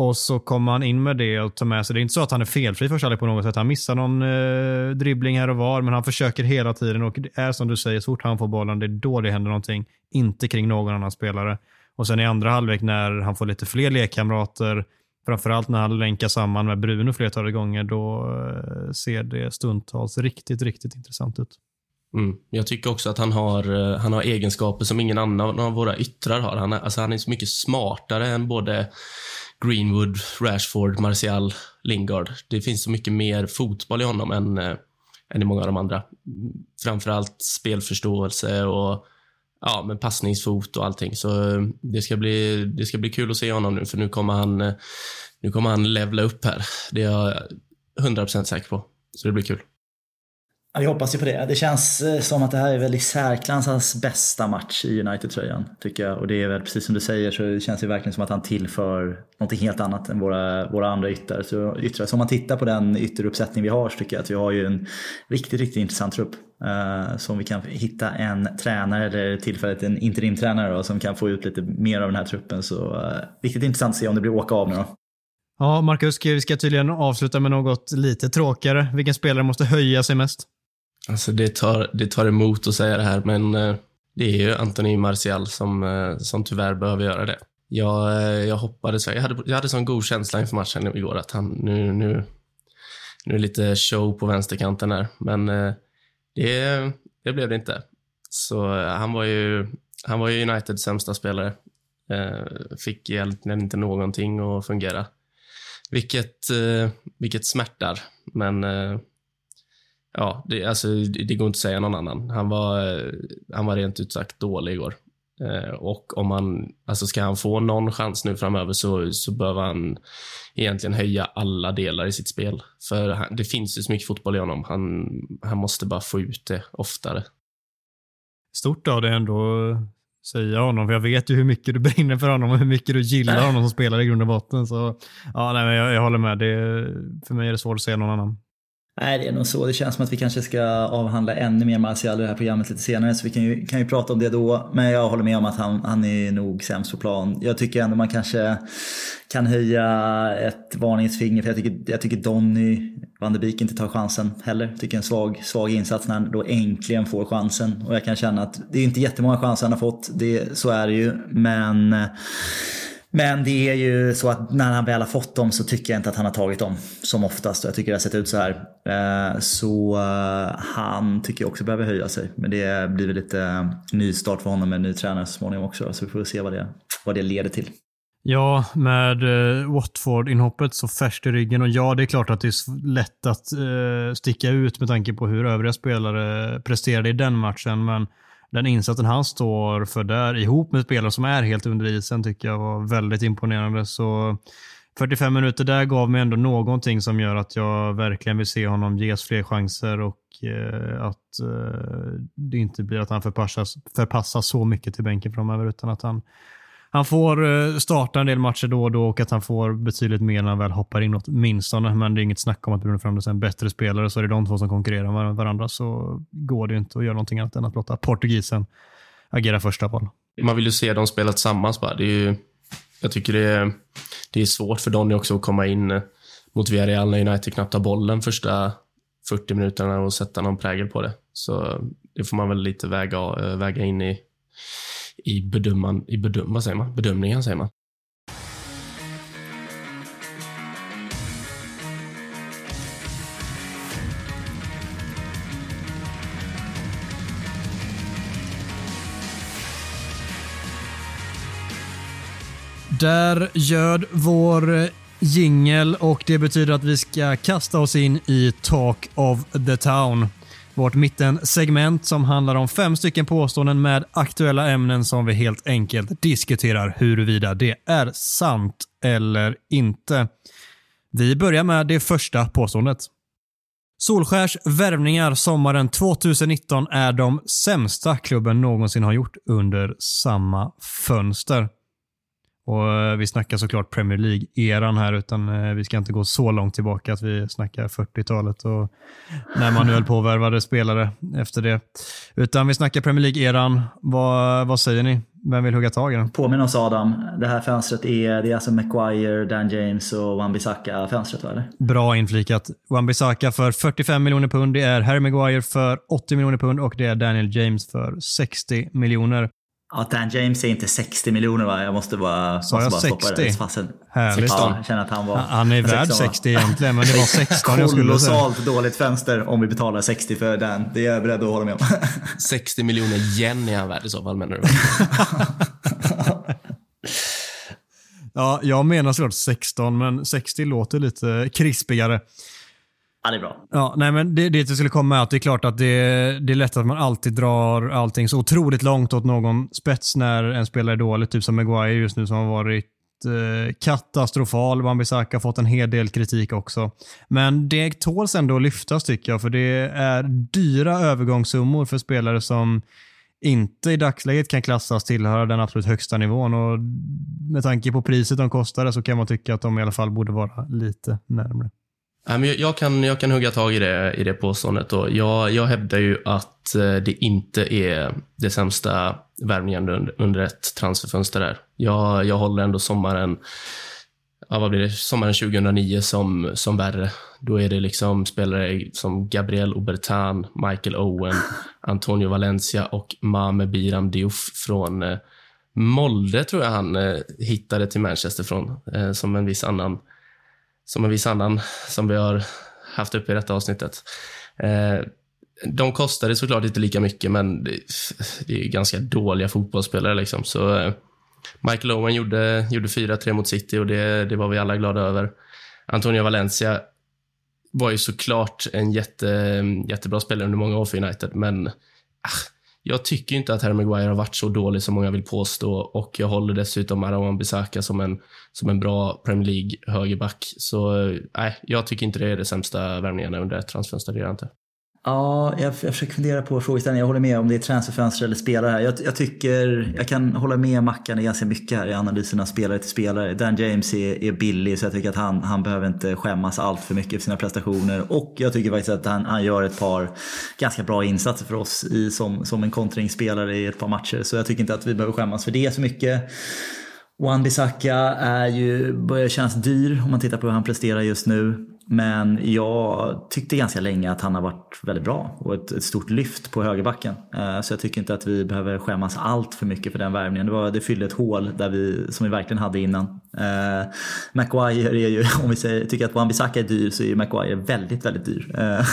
Och så kommer han in med det och tar med sig. Det är inte så att han är felfri första halvlek på något sätt. Han missar någon eh, dribbling här och var, men han försöker hela tiden och det är som du säger, så fort han får bollen, det är då det händer någonting. Inte kring någon annan spelare. Och sen i andra halvlek när han får lite fler lekkamrater, framförallt när han länkar samman med Bruno flertalet gånger, då eh, ser det stundtals riktigt, riktigt intressant ut. Mm. Jag tycker också att han har, eh, han har egenskaper som ingen annan av våra yttrar har. Han är, alltså han är så mycket smartare än både Greenwood, Rashford, Martial, Lingard. Det finns så mycket mer fotboll i honom än, eh, än i många av de andra. Framförallt spelförståelse och ja, med passningsfot och allting. Så eh, det ska, bli, det ska bli kul att se honom nu, för nu kommer han, eh, nu kommer han levla upp här. Det är jag 100% säker på. Så det blir kul. Ja, vi hoppas ju på det. Det känns eh, som att det här är väl i särklass hans bästa match i United-tröjan, tycker jag. Och det är väl precis som du säger så känns det verkligen som att han tillför någonting helt annat än våra, våra andra yttrar. Så, yttrar. så om man tittar på den ytteruppsättning vi har så tycker jag att vi har ju en riktigt, riktigt intressant trupp. Eh, uh, så om vi kan hitta en tränare, eller tillfället en interimtränare då, som kan få ut lite mer av den här truppen så uh, riktigt intressant att se om det blir åka av nu då. Ja, Marcus, vi ska tydligen avsluta med något lite tråkigare. Vilken spelare måste höja sig mest? Alltså det tar, det tar emot att säga det här, men eh, det är ju Anthony Martial som, eh, som tyvärr behöver göra det. Jag, eh, jag hoppades, jag hade, jag hade sån god känsla inför matchen igår att han, nu, nu, nu är det lite show på vänsterkanten här, men det, det blev det inte. Så han var ju, han var ju Uniteds sämsta spelare. Fick egentligen inte någonting att fungera. Vilket, vilket smärtar, men ja, det, alltså, det går inte att säga någon annan. Han var, han var rent ut sagt dålig igår. Eh, och om han, alltså ska han få någon chans nu framöver så, så behöver han egentligen höja alla delar i sitt spel. För han, det finns ju så mycket fotboll i honom. Han, han måste bara få ut det oftare. Stort av det ändå säga honom, för jag vet ju hur mycket du brinner för honom och hur mycket du gillar honom som spelare i grund och botten. Så ja, nej, men jag, jag håller med. Det, för mig är det svårt att se någon annan. Nej, det är nog så. Det känns som att vi kanske ska avhandla ännu mer Martial i det här programmet lite senare, så vi kan ju, kan ju prata om det då. Men jag håller med om att han, han är nog sämst på plan. Jag tycker ändå man kanske kan höja ett varningens finger, för jag tycker, jag tycker Donny van de Beek inte tar chansen heller. Tycker en svag, svag insats när han då äntligen får chansen. Och jag kan känna att det är inte jättemånga chanser han har fått, det, så är det ju. Men men det är ju så att när han väl har fått dem så tycker jag inte att han har tagit dem som oftast. Jag tycker det har sett ut så här. Eh, så eh, han tycker jag också behöver höja sig. Men det blir väl lite eh, nystart för honom med en ny tränare så småningom också. Så vi får se vad det, vad det leder till. Ja, med Watford-inhoppet så färskt i ryggen och ja, det är klart att det är lätt att sticka ut med tanke på hur övriga spelare presterade i den matchen. Men den insatsen han står för där ihop med spelare som är helt under isen tycker jag var väldigt imponerande. Så 45 minuter där gav mig ändå någonting som gör att jag verkligen vill se honom ges fler chanser och eh, att eh, det inte blir att han förpassas, förpassas så mycket till bänken framöver utan att han han får eh, starta en del matcher då och då och att han får betydligt mer när han väl hoppar in åtminstone. Men det är inget snack om att Bruno Fernandes är en bättre spelare, så är det de två som konkurrerar med varandra så går det inte att göra någonting annat än att låta portugisen agera första val. Man vill ju se dem spela tillsammans bara. Det är ju, jag tycker det är, det är svårt för Donny också att komma in eh, mot Villarreal när United knappt har bollen första 40 minuterna och sätta någon prägel på det. Så det får man väl lite väga, eh, väga in i i, bedöman, i bedöm, vad säger man? bedömningen. Säger man. Där göd vår jingel och det betyder att vi ska kasta oss in i Talk of the Town. Vårt mittensegment som handlar om fem stycken påståenden med aktuella ämnen som vi helt enkelt diskuterar huruvida det är sant eller inte. Vi börjar med det första påståendet. Solskärs värvningar sommaren 2019 är de sämsta klubben någonsin har gjort under samma fönster. Och eh, Vi snackar såklart Premier League-eran här, utan eh, vi ska inte gå så långt tillbaka att vi snackar 40-talet och när man nu höll på att värvade spelare efter det. Utan vi snackar Premier League-eran. Vad, vad säger ni? Vem vill hugga tag i den? Påminn oss Adam. Det här fönstret är, det är alltså Maguire, Dan James och Wan-Bissaka-fönstret eller? Bra inflikat. Wan-Bissaka för 45 miljoner pund. Det är Harry Maguire för 80 miljoner pund och det är Daniel James för 60 miljoner. Ja, Dan James är inte 60 miljoner va? Jag måste bara, Sa måste jag bara 60? Fasen. Härligt. Ja, jag känner att han var... Han är värd 60 egentligen, men det var 16 jag skulle säga. Kolossalt dåligt fönster om vi betalar 60 för Dan. Det är jag beredd att hålla med om. (laughs) 60 miljoner yen är han värd i så fall menar du? (laughs) ja, jag menar såklart 16, men 60 låter lite krispigare. Ja, det är bra. Ja, nej men det, det jag skulle komma är att det är klart att det, det är lätt att man alltid drar allting så otroligt långt åt någon spets när en spelare är dålig. Typ som Maguire just nu som har varit eh, katastrofal. Wan-Bissaka har fått en hel del kritik också. Men det tåls ändå att lyftas tycker jag, för det är dyra övergångssummor för spelare som inte i dagsläget kan klassas tillhöra den absolut högsta nivån. Och med tanke på priset de kostade så kan man tycka att de i alla fall borde vara lite närmre. Jag kan, jag kan hugga tag i det, i det påståendet. Jag, jag hävdar ju att eh, det inte är det sämsta värvningen under, under ett transferfönster där. Jag, jag håller ändå sommaren, ja, vad blir det, sommaren 2009 som, som värre. Då är det liksom spelare som Gabriel Obertan, Michael Owen, (laughs) Antonio Valencia och Mame Biram Diouf från eh, Molde, tror jag han eh, hittade till Manchester från, eh, som en viss annan som en viss annan som vi har haft uppe i detta avsnittet. Eh, de kostade såklart inte lika mycket, men det, det är ganska dåliga fotbollsspelare. Liksom. Så eh, Michael Owen gjorde, gjorde 4-3 mot City och det, det var vi alla glada över. Antonio Valencia var ju såklart en jätte, jättebra spelare under många år för United, men ah, jag tycker inte att Harry Maguire har varit så dålig som många vill påstå och jag håller dessutom Arawan Bissaka som en, som en bra Premier League högerback. Så eh, nej, jag tycker inte det är det sämsta värvningarna under ett transfönster, det är inte. Ja, jag, jag försöker fundera på frågeställningen. Jag håller med om det är transferfönster eller spelare. Jag, jag tycker, jag kan hålla med Mackan i ganska mycket här i analysen av spelare till spelare. Dan James är, är billig så jag tycker att han, han behöver inte skämmas allt för mycket för sina prestationer. Och jag tycker faktiskt att han, han gör ett par ganska bra insatser för oss i, som, som en kontringsspelare i ett par matcher. Så jag tycker inte att vi behöver skämmas för det så mycket. Wan Bissaka är ju, börjar kännas dyr om man tittar på hur han presterar just nu. Men jag tyckte ganska länge att han har varit väldigt bra och ett, ett stort lyft på högerbacken. Eh, så jag tycker inte att vi behöver skämmas allt för mycket för den värvningen. Det, var, det fyllde ett hål där vi, som vi verkligen hade innan. Eh, Maguire är ju, (laughs) om vi säger, tycker att Wan-Bissaka är dyr så är ju Maguire väldigt, väldigt dyr. Eh,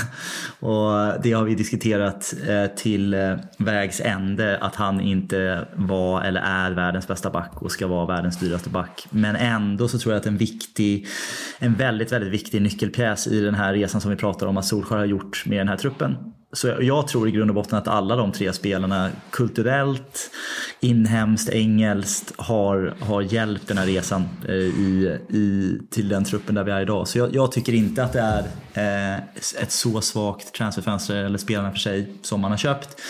(laughs) och det har vi diskuterat eh, till eh, vägs ände att han inte var eller är världens bästa back och ska vara världens dyraste back. Men ändå så tror jag att en viktig, en väldigt, väldigt viktig nyckelpjäs i den här resan som vi pratar om att Solskjaer har gjort med den här truppen. Så jag tror i grund och botten att alla de tre spelarna kulturellt, inhemskt, engelskt har, har hjälpt den här resan eh, i, i, till den truppen där vi är idag. Så jag, jag tycker inte att det är eh, ett så svagt transferfönster eller spelarna för sig som man har köpt.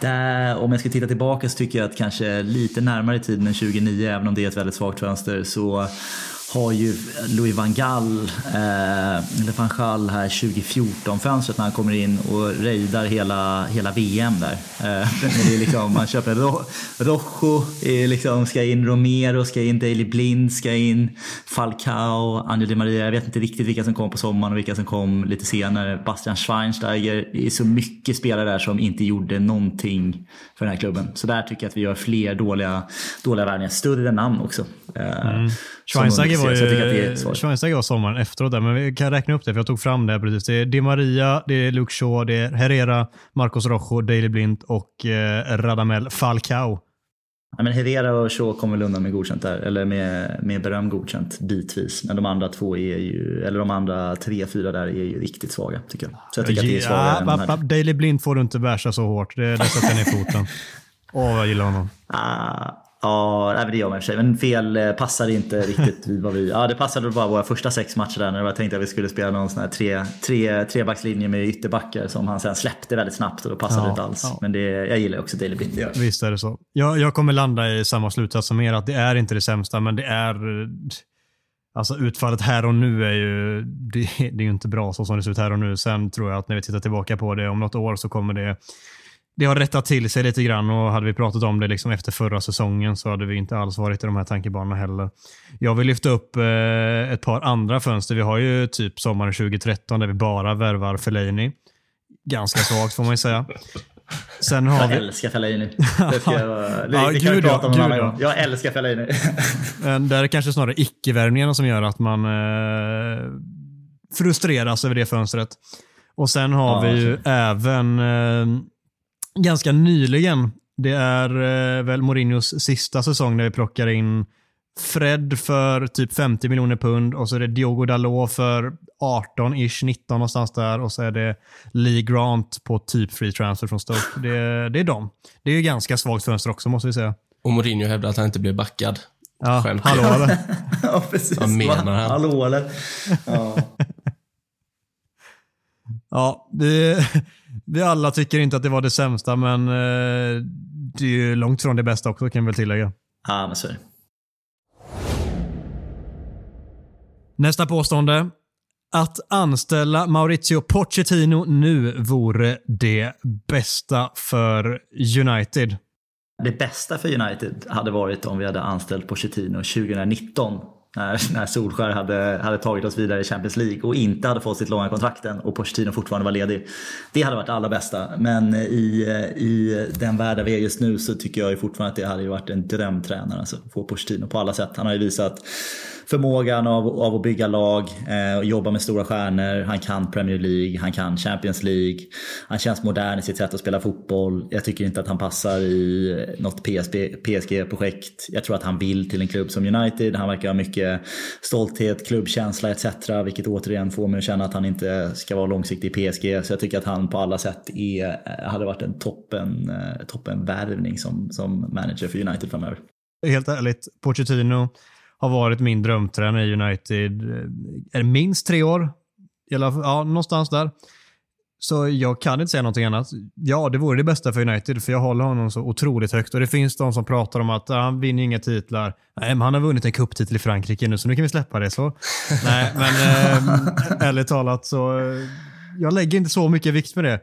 Där, om jag ska titta tillbaka så tycker jag att kanske lite närmare i tiden än 2009, även om det är ett väldigt svagt fönster, så har ju Louis van Gaal, eh, eller van Gaal här 2014-fönstret när han kommer in och rejdar hela, hela VM där. Eh, det är liksom, man köper Ro Rojo, är liksom, ska in Romero, ska in Daily Blind, ska in Falcao, Angel Di Maria. Jag vet inte riktigt vilka som kom på sommaren och vilka som kom lite senare. Bastian Schweinsteiger. Det är så mycket spelare där som inte gjorde någonting för den här klubben. Så där tycker jag att vi gör fler dåliga, dåliga värvningar. Större namn också. Eh, mm. Schweinsteiger var, ju, Schweinsteiger var sommaren efteråt där, men vi kan räkna upp det för jag tog fram det precis. Det är Di Maria, det är Luke Shaw, det är Herrera, Marcos Rojo, Daley Blind och eh, Radamel Falcao. Ja, men Herrera och Shaw kommer väl undan med godkänt där, eller med, med beröm godkänt bitvis. Men de andra två är ju, eller de andra tre, fyra där är ju riktigt svaga tycker jag. Så jag tycker ja, att det är svagare ja, Daley Blind får du inte bärsa så hårt, det, det sätter ner foten. (laughs) Åh, oh, jag gillar honom. Ah, Ja, det gör man i och för sig. Men fel eh, passade inte riktigt (laughs) vad vi... Ja, det passade bara våra första sex matcher där när jag tänkte att vi skulle spela någon sån här tre, tre, trebackslinje med ytterbackar som han sen släppte väldigt snabbt och då passade det inte alls. Ja. Men det, jag gillar också Daily Blind. Ja. Visst är det så. Jag, jag kommer landa i samma slutsats som er, att det är inte det sämsta, men det är... Alltså utfallet här och nu är ju, det, det är ju inte bra så som det ser ut här och nu. Sen tror jag att när vi tittar tillbaka på det om något år så kommer det det har rättat till sig lite grann och hade vi pratat om det liksom efter förra säsongen så hade vi inte alls varit i de här tankebanorna heller. Jag vill lyfta upp eh, ett par andra fönster. Vi har ju typ sommaren 2013 där vi bara värvar Fellaini. Ganska svagt får man ju säga. Sen har jag vi... älskar Fellaini. (laughs) Det, ska jag, det, ja, det kan vi prata om en annan gång. Jag älskar Fellaini. (laughs) det är kanske snarare icke-värvningarna som gör att man eh, frustreras över det fönstret. Och sen har ja, vi ju även eh, ganska nyligen. Det är eh, väl Mourinhos sista säsong när vi plockar in Fred för typ 50 miljoner pund och så är det Diogo Dalot för 18-ish, 19 någonstans där och så är det Lee Grant på typ free transfer från Stoke. Det, det är dem. Det är ju ganska svagt fönster också måste vi säga. Och Mourinho hävdar att han inte blev backad. Ja, Skämt. (laughs) hallå eller? ja, precis. Vad menar han? Hallå eller? Ja. Ja, vi, vi alla tycker inte att det var det sämsta, men eh, det är ju långt från det bästa också kan vi väl tillägga. ja, men så är det. Nästa påstående. Att anställa Maurizio Pochettino nu vore det bästa för United. Det bästa för United hade varit om vi hade anställt Pochettino 2019 när, (laughs) när Solskär hade, hade tagit oss vidare i Champions League och inte hade fått sitt långa kontrakten och Pochettino fortfarande var ledig. Det hade varit det allra bästa. Men eh, i, eh, i den värld vi är just nu så tycker jag ju fortfarande att det hade varit en drömtränare. Alltså, få Pochettino på alla sätt. Han har ju visat förmågan av, av att bygga lag eh, och jobba med stora stjärnor. Han kan Premier League, han kan Champions League. Han känns modern i sitt sätt att spela fotboll. Jag tycker inte att han passar i något PSG-projekt. Jag tror att han vill till en klubb som United. Han verkar ha mycket stolthet, klubbkänsla etc. Vilket återigen får mig att känna att han inte ska vara långsiktig i PSG. Så jag tycker att han på alla sätt är, eh, hade varit en toppen, eh, toppen värvning som, som manager för United framöver. Helt ärligt, Pochettino har varit min drömtränare i United. eh, Är minst tre år? Fall- ja, någonstans där. Så jag kan inte säga någonting annat. Ja, det vore det bästa för United, för jag håller honom så otroligt högt. Och Det finns de som pratar om att han vinner inga titlar. Nej, men han har vunnit en cuptitel i Frankrike nu, så nu kan vi släppa det. så. (laughs) Nej, men eh, ärligt talat så eh, jag lägger inte så mycket vikt med det.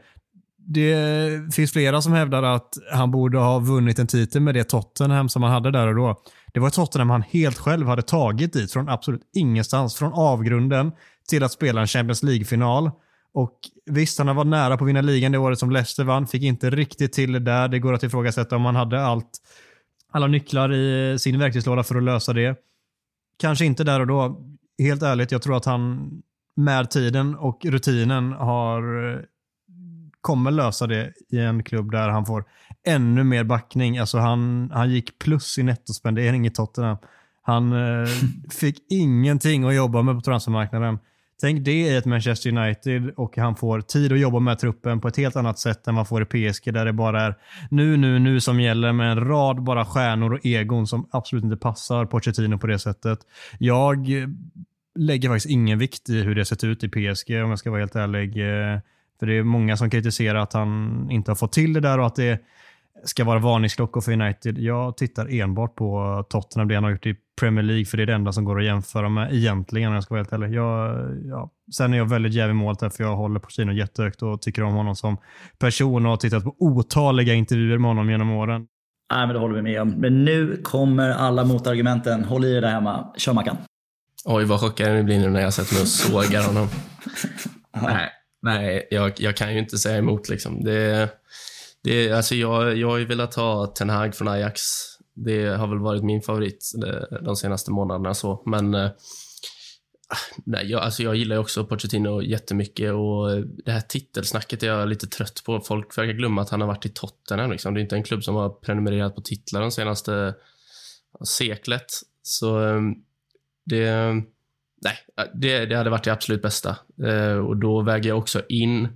Det finns flera som hävdar att han borde ha vunnit en titel med det Tottenham som han hade där och då. Det var ett Tottenham han helt själv hade tagit dit från absolut ingenstans. Från avgrunden till att spela en Champions League-final. Och visst, han var nära på att vinna ligan det året som Leicester vann. Fick inte riktigt till det där. Det går att ifrågasätta om han hade allt, alla nycklar i sin verktygslåda för att lösa det. Kanske inte där och då. Helt ärligt, jag tror att han med tiden och rutinen har eh, kommer lösa det i en klubb där han får ännu mer backning. Alltså han, han gick plus i nettospendering i Tottenham. Han eh, (laughs) fick ingenting att jobba med på transfermarknaden. Tänk det i ett Manchester United och han får tid att jobba med truppen på ett helt annat sätt än man får i PSG där det bara är nu, nu, nu som gäller med en rad bara stjärnor och egon som absolut inte passar Pochettino på det sättet. Jag lägger faktiskt ingen vikt i hur det sett ut i PSG om jag ska vara helt ärlig. Eh, För det är många som kritiserar att han inte har fått till det där och att det ska vara varningsklockor för United. Jag tittar enbart på Tottenham, det han har gjort i Premier League, för det är det enda som går att jämföra med egentligen om jag ska vara helt ärlig. Jag, ja. Sen är jag väldigt jävig målet där, för jag håller Pochettino jättehögt och tycker om honom som person och har tittat på otaliga intervjuer med honom genom åren. Nej, men det håller vi med om. Men nu kommer alla motargumenten. Håll i er där hemma. Kör Mackan. Oj, vad chockad jag blir nu när jag sätter mig och sågar honom. (laughs) nej, nej jag, jag kan ju inte säga emot. Liksom. Det, det, alltså jag, jag har ju velat ha Ten Hag från Ajax. Det har väl varit min favorit eh, de, senaste månaderna. Så. Men eh, ah, nej, jag, alltså jag gillar ju också Pochettino jättemycket och det här titelsnacket är jag lite trött på. Folk verkar glömma att han har varit i Tottenham. Liksom. Det är inte en klubb som har prenumererat på titlar de senaste eh, seklet. Så ehm, det, nej, det, det hade varit det absolut bästa. Och då väger jag också in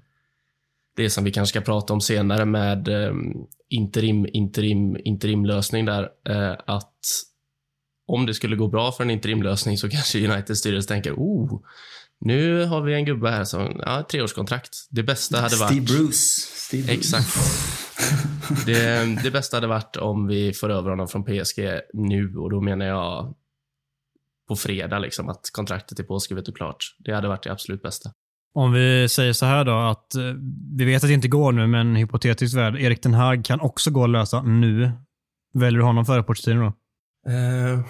det som vi kanske ska prata om senare med eh, interim, interim, interimlösning där. Eh, att om det skulle gå bra för en interimlösning så (laughs) kanske Uniteds styrelse tänker oh, nu har vi en gubbe här som, ja, treårskontrakt. Det bästa hade varit... Steve Bruce. Steve Bruce. Exakt. Det, det bästa hade varit om vi får över honom från PSG nu och då menar jag på fredag, liksom, att kontraktet är påskrivet och klart. Det hade varit det absolut bästa. Om vi säger så här då, att eh, vi vet att det inte går nu, men hypotetiskt värld, Erik den Hag kan också gå att lösa nu. Väljer du honom före Pochettino då? Uh,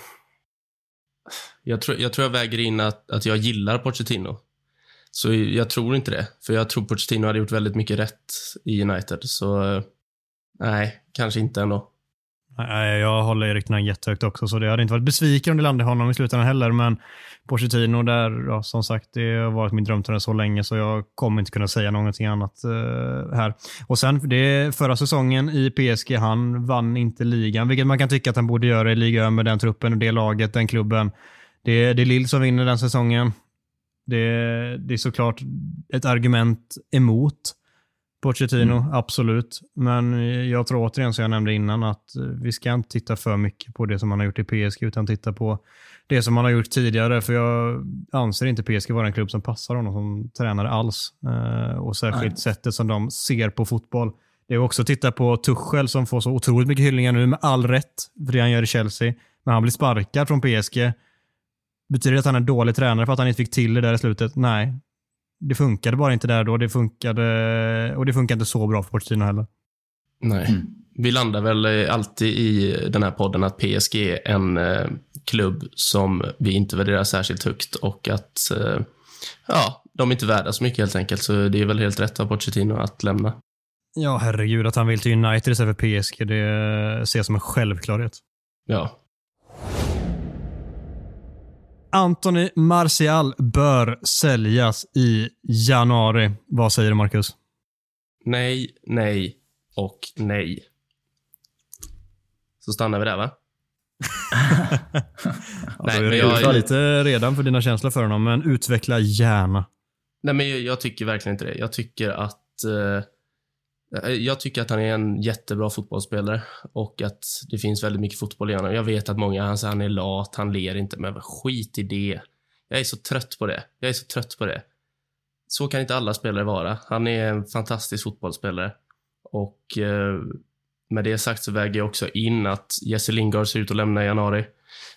jag, tror, jag tror jag väger in att, att jag gillar Pochettino. Så jag tror inte det. För jag tror Pochettino hade gjort väldigt mycket rätt i United. Så eh, nej, kanske inte ändå. Nej, jag håller Erik Ten jättehögt också, så det hade inte varit besviken om det landade honom i slutändan heller. Men Pochettino där, ja, som sagt, det har varit min drömtränare så länge så jag kommer inte kunna säga någonting annat eh, här. Och sen, det förra säsongen i PSG, han vann inte ligan, vilket man kan tycka att han borde göra i ligan med den truppen och det laget, den klubben. Det, det är Lille som vinner den säsongen. Det, det är såklart ett argument emot Pochettino, mm. absolut. Men jag tror återigen, som jag nämnde innan, att vi ska inte titta för mycket på det som man har gjort i PSG, utan titta på det som man har gjort tidigare. För jag anser inte PSG vara en klubb som passar honom som tränare alls. Eh, och särskilt Nej. sättet som de ser på fotboll. Det är också att titta på Tuchel som får så otroligt mycket hyllningar nu, med all rätt, för det han gör i Chelsea. Men han blir sparkad från PSG. Betyder det att han är dålig tränare för att han inte fick till det där i slutet? Nej. Det funkade bara inte där då. Det funkade, och det funkar inte så bra för Pochettino heller. Nej. Mm. Vi landar väl alltid i den här podden att PSG är en eh, klubb som vi inte värderar särskilt högt och att eh, ja, de är inte värda så mycket helt enkelt. Så det är väl helt rätt av Pochettino att lämna. Ja, herregud. Att han vill till United istället för PSG, det ser jag som en självklarhet. Ja. Anthony Martial bör säljas i januari. Vad säger du, Marcus? Nej, nej och nej. Så stannar vi där, va? (laughs) nej, men jag är lite redan för dina känslor för honom, men utveckla gärna. Nej, men jag, jag tycker verkligen inte det. Jag tycker att eh, Eh, eh, jag tycker att han är en jättebra fotbollsspelare och att det finns väldigt mycket fotboll i honom. Jag vet att många säger han är lat, han ler inte, men skit i det. Jag är så trött på det. Jag är så trött på det. Så kan inte alla spelare vara. Han är en fantastisk fotbollsspelare. Och eh, med det sagt så väger jag också in att Jesse Lingard ser ut att lämna i januari.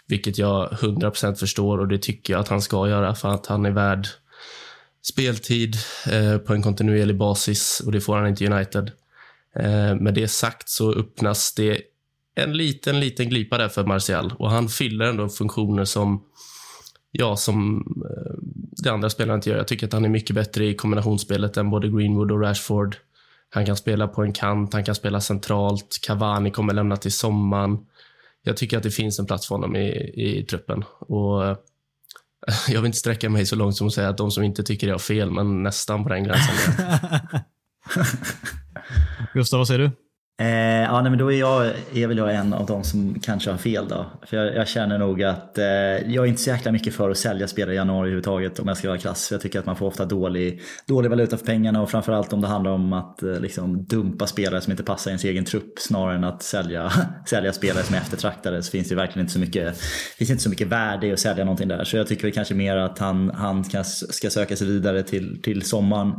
Vilket jag 100% förstår och det tycker jag att han ska göra för att han är värd speltid eh, på en kontinuerlig basis och det får han inte i United. Eh, med det sagt så öppnas det en liten, liten glipa där för Martial och han fyller ändå funktioner som ja, som eh, de andra spelarna inte gör. Jag tycker att han är mycket bättre i kombinationsspelet än både Greenwood och Rashford. Han kan spela på en kant, han kan spela centralt. Cavani kommer lämna till sommaren. Jag tycker att det finns en plats för honom i, i truppen. Och eh, (laughs) jag vill inte sträcka mig så långt som att säga att de som inte tycker det har fel, men nästan på den gränsen. (laughs) Gustav, vad säger du? Eh, ja, nej, men då är, jag, är väl jag en av de som kanske har fel då. För jag, jag känner nog att eh, jag är inte så jäkla mycket för att sälja spelare i januari överhuvudtaget om jag ska vara krass. Jag tycker att man får ofta dålig, dålig valuta för pengarna och framförallt om det handlar om att eh, liksom, dumpa spelare som inte passar i ens egen trupp snarare än att sälja, (laughs) sälja spelare som är eftertraktade så finns det verkligen inte så mycket, finns inte så mycket värde i att sälja någonting där. Så jag tycker väl kanske mer att han, han ska, ska söka sig vidare till, till sommaren.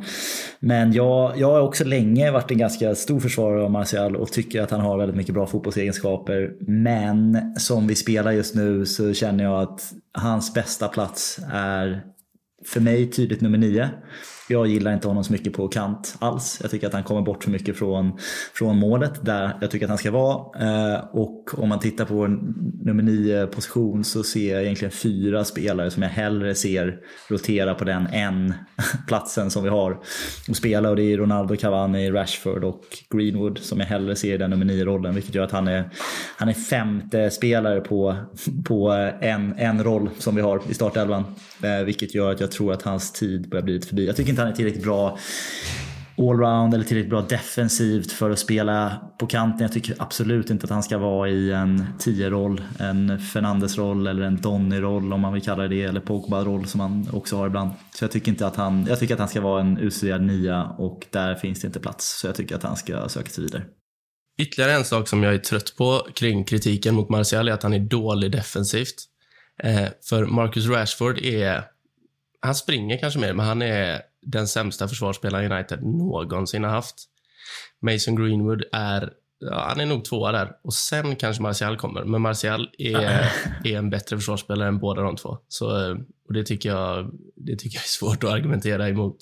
Men jag, jag har också länge varit en ganska stor försvarare av Marcial Martial och tycker att han har väldigt mycket bra fotbollsegenskaper. Men som vi spelar just nu så känner jag att hans bästa plats är för mig tydligt nummer nio. Jag gillar inte honom så mycket på kant alls. Jag tycker att han kommer bort för mycket från, från målet där jag tycker att han ska vara. Eh, och om man tittar på nummer nio position så ser jag egentligen fyra spelare som jag hellre ser rotera på den än (laughs) platsen som vi har att spela. Och det är Ronaldo, Cavani, Rashford och Greenwood som jag hellre ser i den nummer nio rollen. Vilket gör att han är, han är femte spelare på, på en, en roll som vi har i startelvan. Eh, vilket gör att jag tror att hans tid börjar bli lite förbi. Jag tycker inte han är tillräckligt bra allround eller tillräckligt bra defensivt för att spela på kanten. Jag tycker absolut inte att han ska vara i en 10-roll, en Fernandes-roll eller en Donny-roll om man vill kalla det det, eller Pogba-roll som han också har ibland. Så jag tycker inte att han, jag tycker att han ska vara en utstuderad nia och där finns det inte plats. Så jag tycker att han ska söka sig vidare. Ytterligare en sak som jag är trött på kring kritiken mot Martial är att han är dålig defensivt. Eh, för Marcus Rashford är han springer kanske mer, men han är den sämsta försvarsspelaren United någonsin har haft. Mason Greenwood är, ja, han är nog tvåa där. Och sen kanske Martial kommer. Men Martial är, (laughs) är en bättre försvarsspelare än båda de två. Så, och det tycker, jag, det tycker jag är svårt att argumentera emot.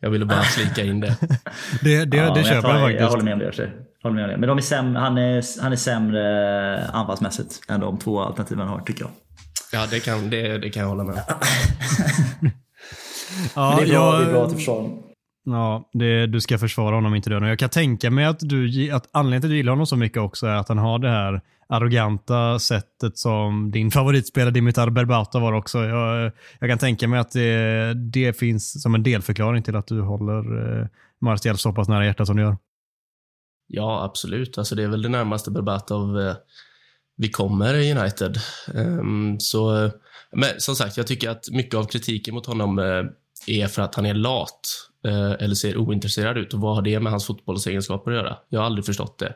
Jag ville bara flika in det. (laughs) det det, ja, det köper jag, faktiskt. Jag håller med om det. Håller med om det. Men de är sämre, han, är, han är sämre anfallsmässigt än de två alternativen han har, tycker jag. Ja, det kan, det, det kan jag hålla med (laughs) ja, det, är bra, jag, det är bra till försvar. Ja, det, du ska försvara honom inte döden. Jag kan tänka mig att, du, att anledningen till att du gillar honom så mycket också är att han har det här arroganta sättet som din favoritspelare Dimitar Berbatov var också. Jag, jag kan tänka mig att det, det, finns som en delförklaring till att du håller eh, Martial så pass nära hjärtat som du gör. Ja, absolut. Alltså, det är väl det närmaste Berbatov eh vi kommer i United. Um, så, men som sagt, jag tycker att mycket av kritiken mot honom uh, är för att han är lat uh, eller ser ointresserad ut. Och vad har det med hans fotbollsegenskaper att göra? Jag har aldrig förstått det.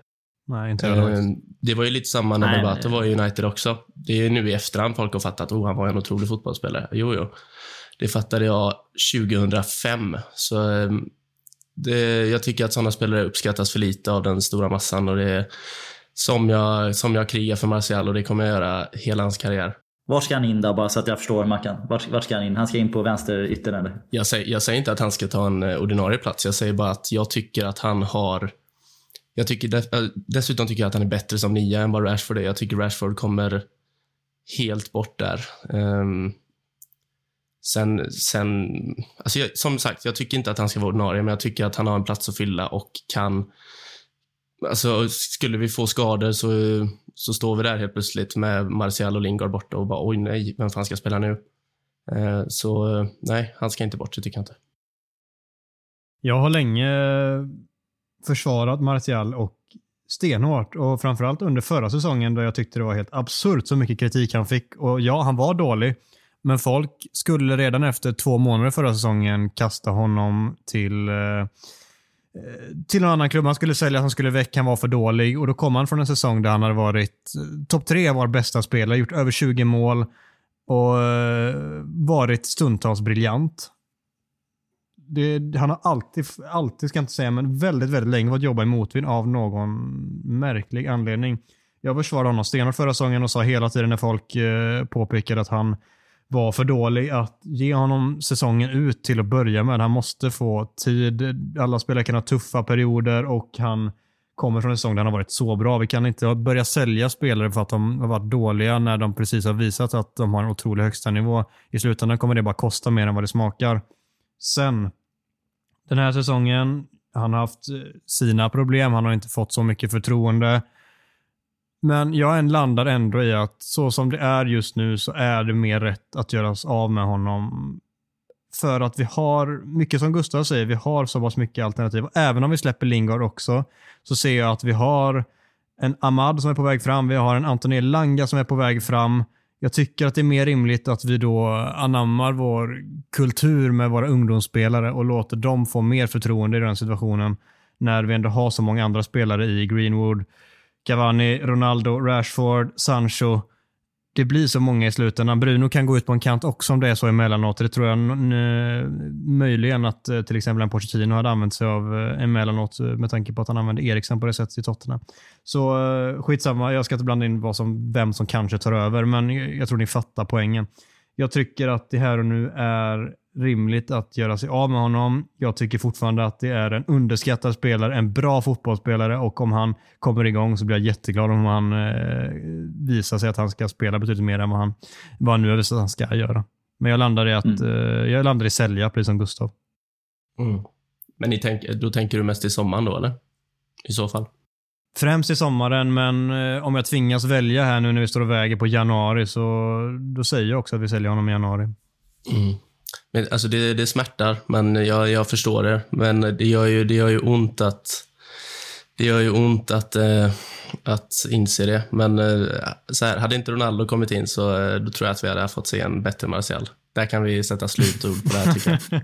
Nej, inte uh, Det var ju lite samma när Bebato var i United också. Det är nu i efterhand folk har fattat att oh, han var en otrolig fotbollsspelare. Jo, jo. Det fattade jag 2005. Så um, det, jag tycker att sådana spelare uppskattas för lite av den stora massan och det är som jag, som jag krigar för Martial och det kommer jag göra hela hans karriär. Var ska han in då, bara så att jag förstår Mackan? Vart, vart ska han in? Han ska in på vänster yttern eller? Jag säger, jag säger inte att han ska ta en eh, ordinarie plats. Jag säger bara att jag tycker att han har... Jag tycker, eh, dessutom tycker jag att han är bättre som nia än vad Rashford är. Jag tycker Rashford kommer helt bort där. Um, Sen, sen alltså jag, som sagt, jag tycker inte att han ska vara ordinarie, men jag tycker att han har en plats att fylla och kan... Alltså, skulle vi få skador så, så står vi där helt plötsligt med Martial och Lingard borta och bara oj nej, vem fan ska spela nu? Eh, så nej, han ska inte bort, det tycker jag inte. Jag har länge försvarat Martial och stenhårt och framförallt under förra säsongen då jag tyckte det var helt absurt så mycket kritik han fick. Och ja, han var dålig. Men folk skulle redan efter två månader förra säsongen kasta honom till eh, eh, till en annan klubb. Han skulle sälja, han skulle väck, han var för dålig. Och då kom han från en säsong där han hade varit eh, topp tre var bästa spelare, gjort över 20 mål och varit stundtals briljant. Det, han har alltid, alltid ska jag inte säga, men väldigt, väldigt länge fått jobba i motvind av någon märklig anledning. Jag försvarade honom stenhårt förra säsongen och sa hela tiden när folk eh, påpekade att han var för dålig att ge honom säsongen ut till att börja med. Han måste få tid. Alla spelare kan ha tuffa perioder och han kommer från en säsong där han har varit så bra. Vi kan inte börja sälja spelare för att de har varit dåliga när de precis har visat att de har en otrolig högsta nivå. I slutändan kommer det bara kosta mer än vad det smakar. Sen, den här säsongen, han har haft eh, sina problem. Han har inte fått så mycket förtroende. Men jag landar ändå i att så som det är just nu så är det mer rätt att göra oss av med honom. För att vi har, mycket som Gustav säger, vi har så pass mycket alternativ. Även om vi släpper Lingard också, så ser jag att vi har en Ahmad som är på väg fram, vi har en Anthony Langa som är på väg fram. Jag tycker att det är mer rimligt att vi då anammar vår kultur med våra ungdomsspelare och låter dem få mer förtroende i den situationen. När vi ändå har så många andra spelare i Greenwood, Cavani, Ronaldo, Rashford, Sancho. Det blir så många i slutändan. Bruno kan gå ut på en kant också om det är så emellanåt. Det tror jag möjligen att eh, till exempel en Pochettino hade använt sig av eh, emellanåt eh, med tanke på att han använde Eriksen på det sättet i Tottenham. Så skitsamma, jag ska inte blanda in vad som, vem som kanske tar över, men jag tror ni fattar poängen. Jag tycker att det här och nu är rimligt att göra sig av med honom. Jag tycker fortfarande att det är en underskattad spelare, en bra fotbollsspelare och om han kommer igång så blir jag jätteglad om han eh, visar sig att han ska spela betydligt mer än vad han, vad han nu har visat att han ska göra. Men jag landar i att mm. eh, jag landar i sälja, precis som Gustav. Mm. Men ni tänk, då tänker du mest i sommaren då, eller? I så fall? Främst i sommaren, men eh, om jag tvingas välja här nu när vi står och väger på januari så då säger jag också att vi säljer honom i januari. Mm. Men, alltså det, det smärtar, men jag, jag förstår det. Men det gör ju, det gör ju ont att det gör ju ont att, eh, att inse det. Men eh, så här, hade inte Ronaldo kommit in så eh, då tror jag att vi hade fått se en bättre Martial. Där kan vi sätta slutord på det här tycker jag.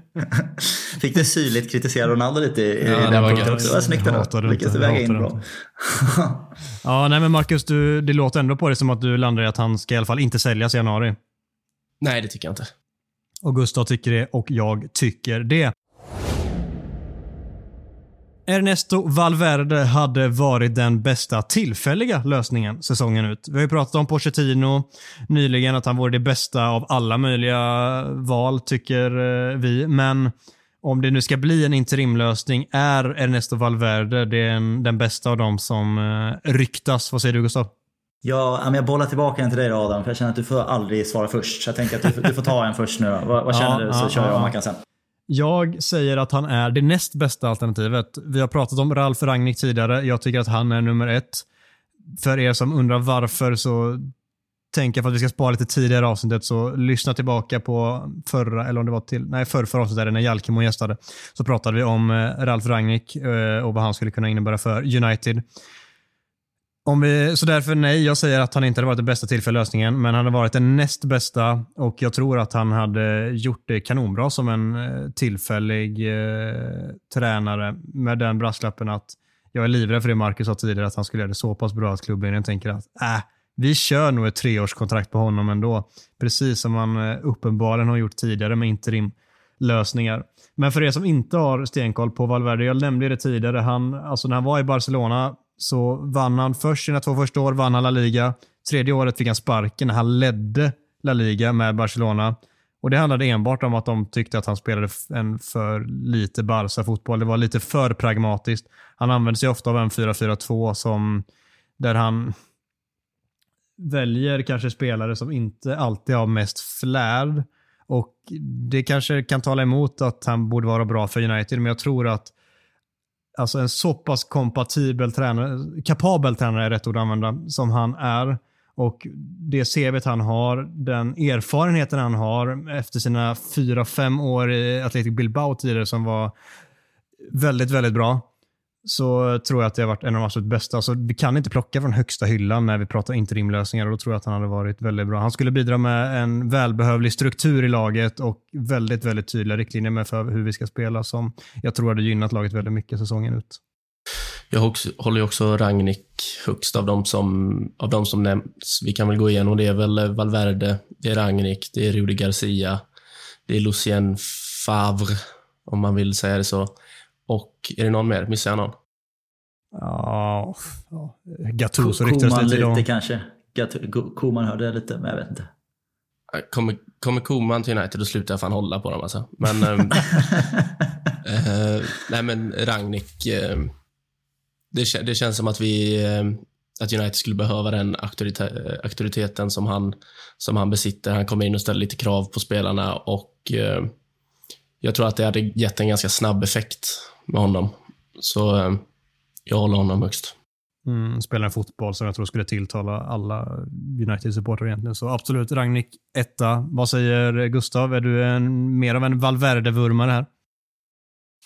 (laughs) Fick du syrligt kritisera Ronaldo lite i, ja, den punkten också? Det var snyggt ändå. Lyckades du väga in bra. (laughs) ja, nej men Marcus, du, det låter ändå på dig som att du landar i att han ska i alla fall inte säljas i januari. Nej, det tycker jag inte. Och Gustav tycker det och jag tycker det. Ernesto Valverde hade varit den bästa tillfälliga lösningen säsongen ut. Vi har ju pratat om Pochettino nyligen, att han vore det bästa av alla möjliga val, tycker eh, vi. Men om det nu ska bli en interimlösning, är Ernesto Valverde den, den bästa av dem som eh, ryktas? Vad säger du Gustav? Ja, jag bollar tillbaka den till dig då Adam, för jag känner att du får aldrig svara först. Så jag tänker att du, du får ta en först nu då. Vad, vad känner ja, du? Så ja, kör jag Mackan sen. Jag säger att han är det näst bästa alternativet. Vi har pratat om Ralf Rangnick tidigare. Jag tycker att han är nummer ett. För er som undrar varför så tänker jag för att vi ska spara lite tidigare avsnittet så lyssna tillbaka på förra, eller om det var till, nej förra, förra avsnittet när Jalkemo gästade. Så pratade vi om eh, Ralf Rangnick eh, och vad han skulle kunna innebära för United. Om vi, så därför nej, jag säger att han inte hade varit den bästa tillfälliga lösningen, men han hade varit den näst bästa och jag tror att han hade gjort det kanonbra som en eh, tillfällig eh, tränare med den brasklappen att jag är livrädd för det Marcus sa tidigare, att han skulle göra det så pass bra att klubben tänker att äh, vi kör nog ett treårskontrakt på honom ändå. Precis som man eh, uppenbarligen har gjort tidigare med interimlösningar. Men för er som inte har stenkoll på Valverde, jag nämnde det tidigare, han, alltså när han var i Barcelona så vann han först sina två första år, vann han La Liga. Tredje året fick han sparken när han ledde La Liga med Barcelona. Och Det handlade enbart om att de tyckte att han spelade en för lite Barca-fotboll. Det var lite för pragmatiskt. Han använde sig ofta av en 4-4-2 som där han väljer kanske spelare som inte alltid har mest flärd. Och Det kanske kan tala emot att han borde vara bra för United, men jag tror att alltså en så pass kompatibel tränare, kapabel tränare är rätt ord att använda, som han är. Och det CVt han har, den erfarenheten han har efter sina fyra, fem år i Athletic Bilbao tidigare som var väldigt, väldigt bra så tror jag att det har varit en av de absolut bästa. Alltså, vi kan inte plocka från högsta hyllan när vi pratar interimlösningar och då tror jag att han hade varit väldigt bra. Han skulle bidra med en välbehövlig struktur i laget och väldigt, väldigt tydliga riktlinjer med för hur vi ska spela som jag tror hade gynnat laget väldigt mycket säsongen ut. Jag också, håller ju också Ragnik högst av de, som, av de som nämns. Vi kan väl gå igenom. Det är väl Valverde, det är Ragnik, det är Rudi Garcia, det är Lucien Favre, om man vill säga det så. Och är det någon mer? Missar jag någon? Ja, ja. Gattuso ryktades lite idag. lite kanske. Koman hörde jag lite, men jag vet inte. Kommer, kommer Koman till United, då slutar jag fan hålla på dem alltså. Men, äh, (laughs) nej men Ragnik. Äh, det, det, känns som att vi, äh, att United skulle behöva den auktorite, auktoriteten som han, som han besitter. Han kommer in och ställer lite krav på spelarna och jag tror att det hade gett en ganska snabb effekt med honom. Så eh, jag håller honom högst. Mm, spelar en fotboll som jag tror skulle tilltala alla United-supportrar egentligen. Så absolut, Ragnik etta. Vad säger Gustav? Är du en, mer av en Valverde-vurmare här?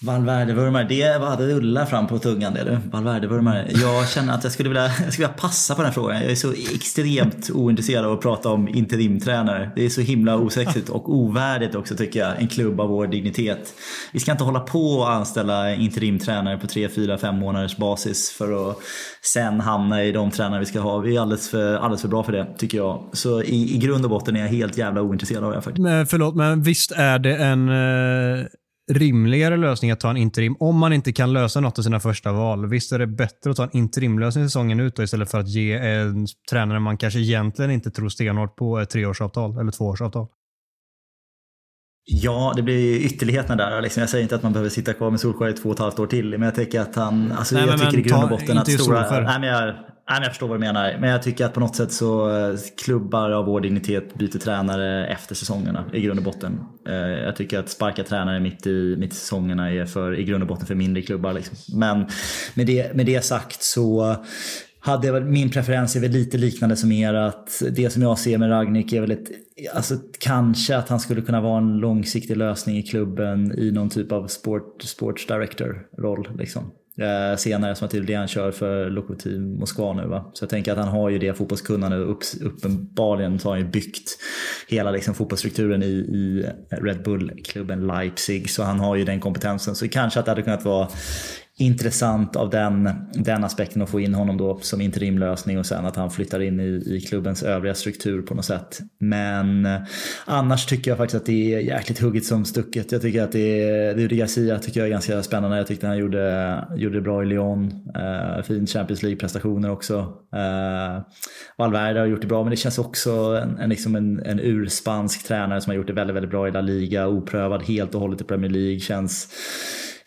Valverdevurmare, det var det rullar fram på tungan det du. Valverdevurmare. Jag känner att jag skulle, vilja, jag skulle vilja passa på den frågan. Jag är så extremt ointresserad av att prata om interimtränare. Det är så himla osexigt och ovärdigt också tycker jag. En klubb av vår dignitet. Vi ska inte hålla på och anställa interimtränare på 3, 4, 5 månaders basis för att sen hamna i de tränare vi ska ha. Vi är alldeles för, alldeles för bra för det tycker jag. Så i, i grund och botten är jag helt jävla ointresserad av det faktiskt. Men förlåt, men visst är det en eh rimligare lösning att ta en interim om man inte kan lösa något av sina första val. Visst är det bättre att ta en interimlösning säsongen ut då, istället för att ge en tränare man kanske egentligen inte tror stenhårt på ett treårsavtal eller tvåårsavtal? Ja, det blir ytterligheterna där. Liksom. Jag säger inte att man behöver sitta kvar med Solskjaer i två och ett halvt år till. Men jag tycker att han... Alltså, nej, jag tycker i grund och botten att stora... Nej, men jag, Nej, men jag förstår vad du menar. Men jag tycker att på något sätt så eh, klubbar av vår dignitet byter tränare efter säsongerna i grund och botten. Eh, jag tycker att sparka tränare mitt i, mitt i säsongerna är för, i grund och botten för mindre klubbar. Liksom. Men med det, med det sagt så hade jag, min preferens är väl lite liknande som er. Att det som jag ser med Ragnik är väl ett, alltså kanske att han skulle kunna vara en långsiktig lösning i klubben i någon typ av sport, sports director-roll. Liksom Eh, senare som tydligen kör för Lokomotiv Moskva nu. Va? Så jag tänker att han har ju det fotbollskunnande upp, uppenbarligen så har han ju byggt hela liksom, fotbollsstrukturen i, i Red Bull-klubben Leipzig. Så han har ju den kompetensen. Så kanske att det hade kunnat vara intressant av den, den aspekten att få in honom då som interimlösning och sen att han flyttar in i, i klubbens övriga struktur på något sätt. Men eh, annars tycker jag faktiskt att det är jäkligt hugget som stucket. Jag tycker att det är, Rudi Garcia tycker jag är ganska spännande. Jag tyckte han gjorde, gjorde det bra i Lyon. Uh, fin Champions League-prestationer också. Uh, Valverde har gjort det bra men det känns också en, en, liksom en, en urspansk tränare som har gjort det väldigt, väldigt bra i La Liga. Oprövad helt och hållet i Premier League. Känns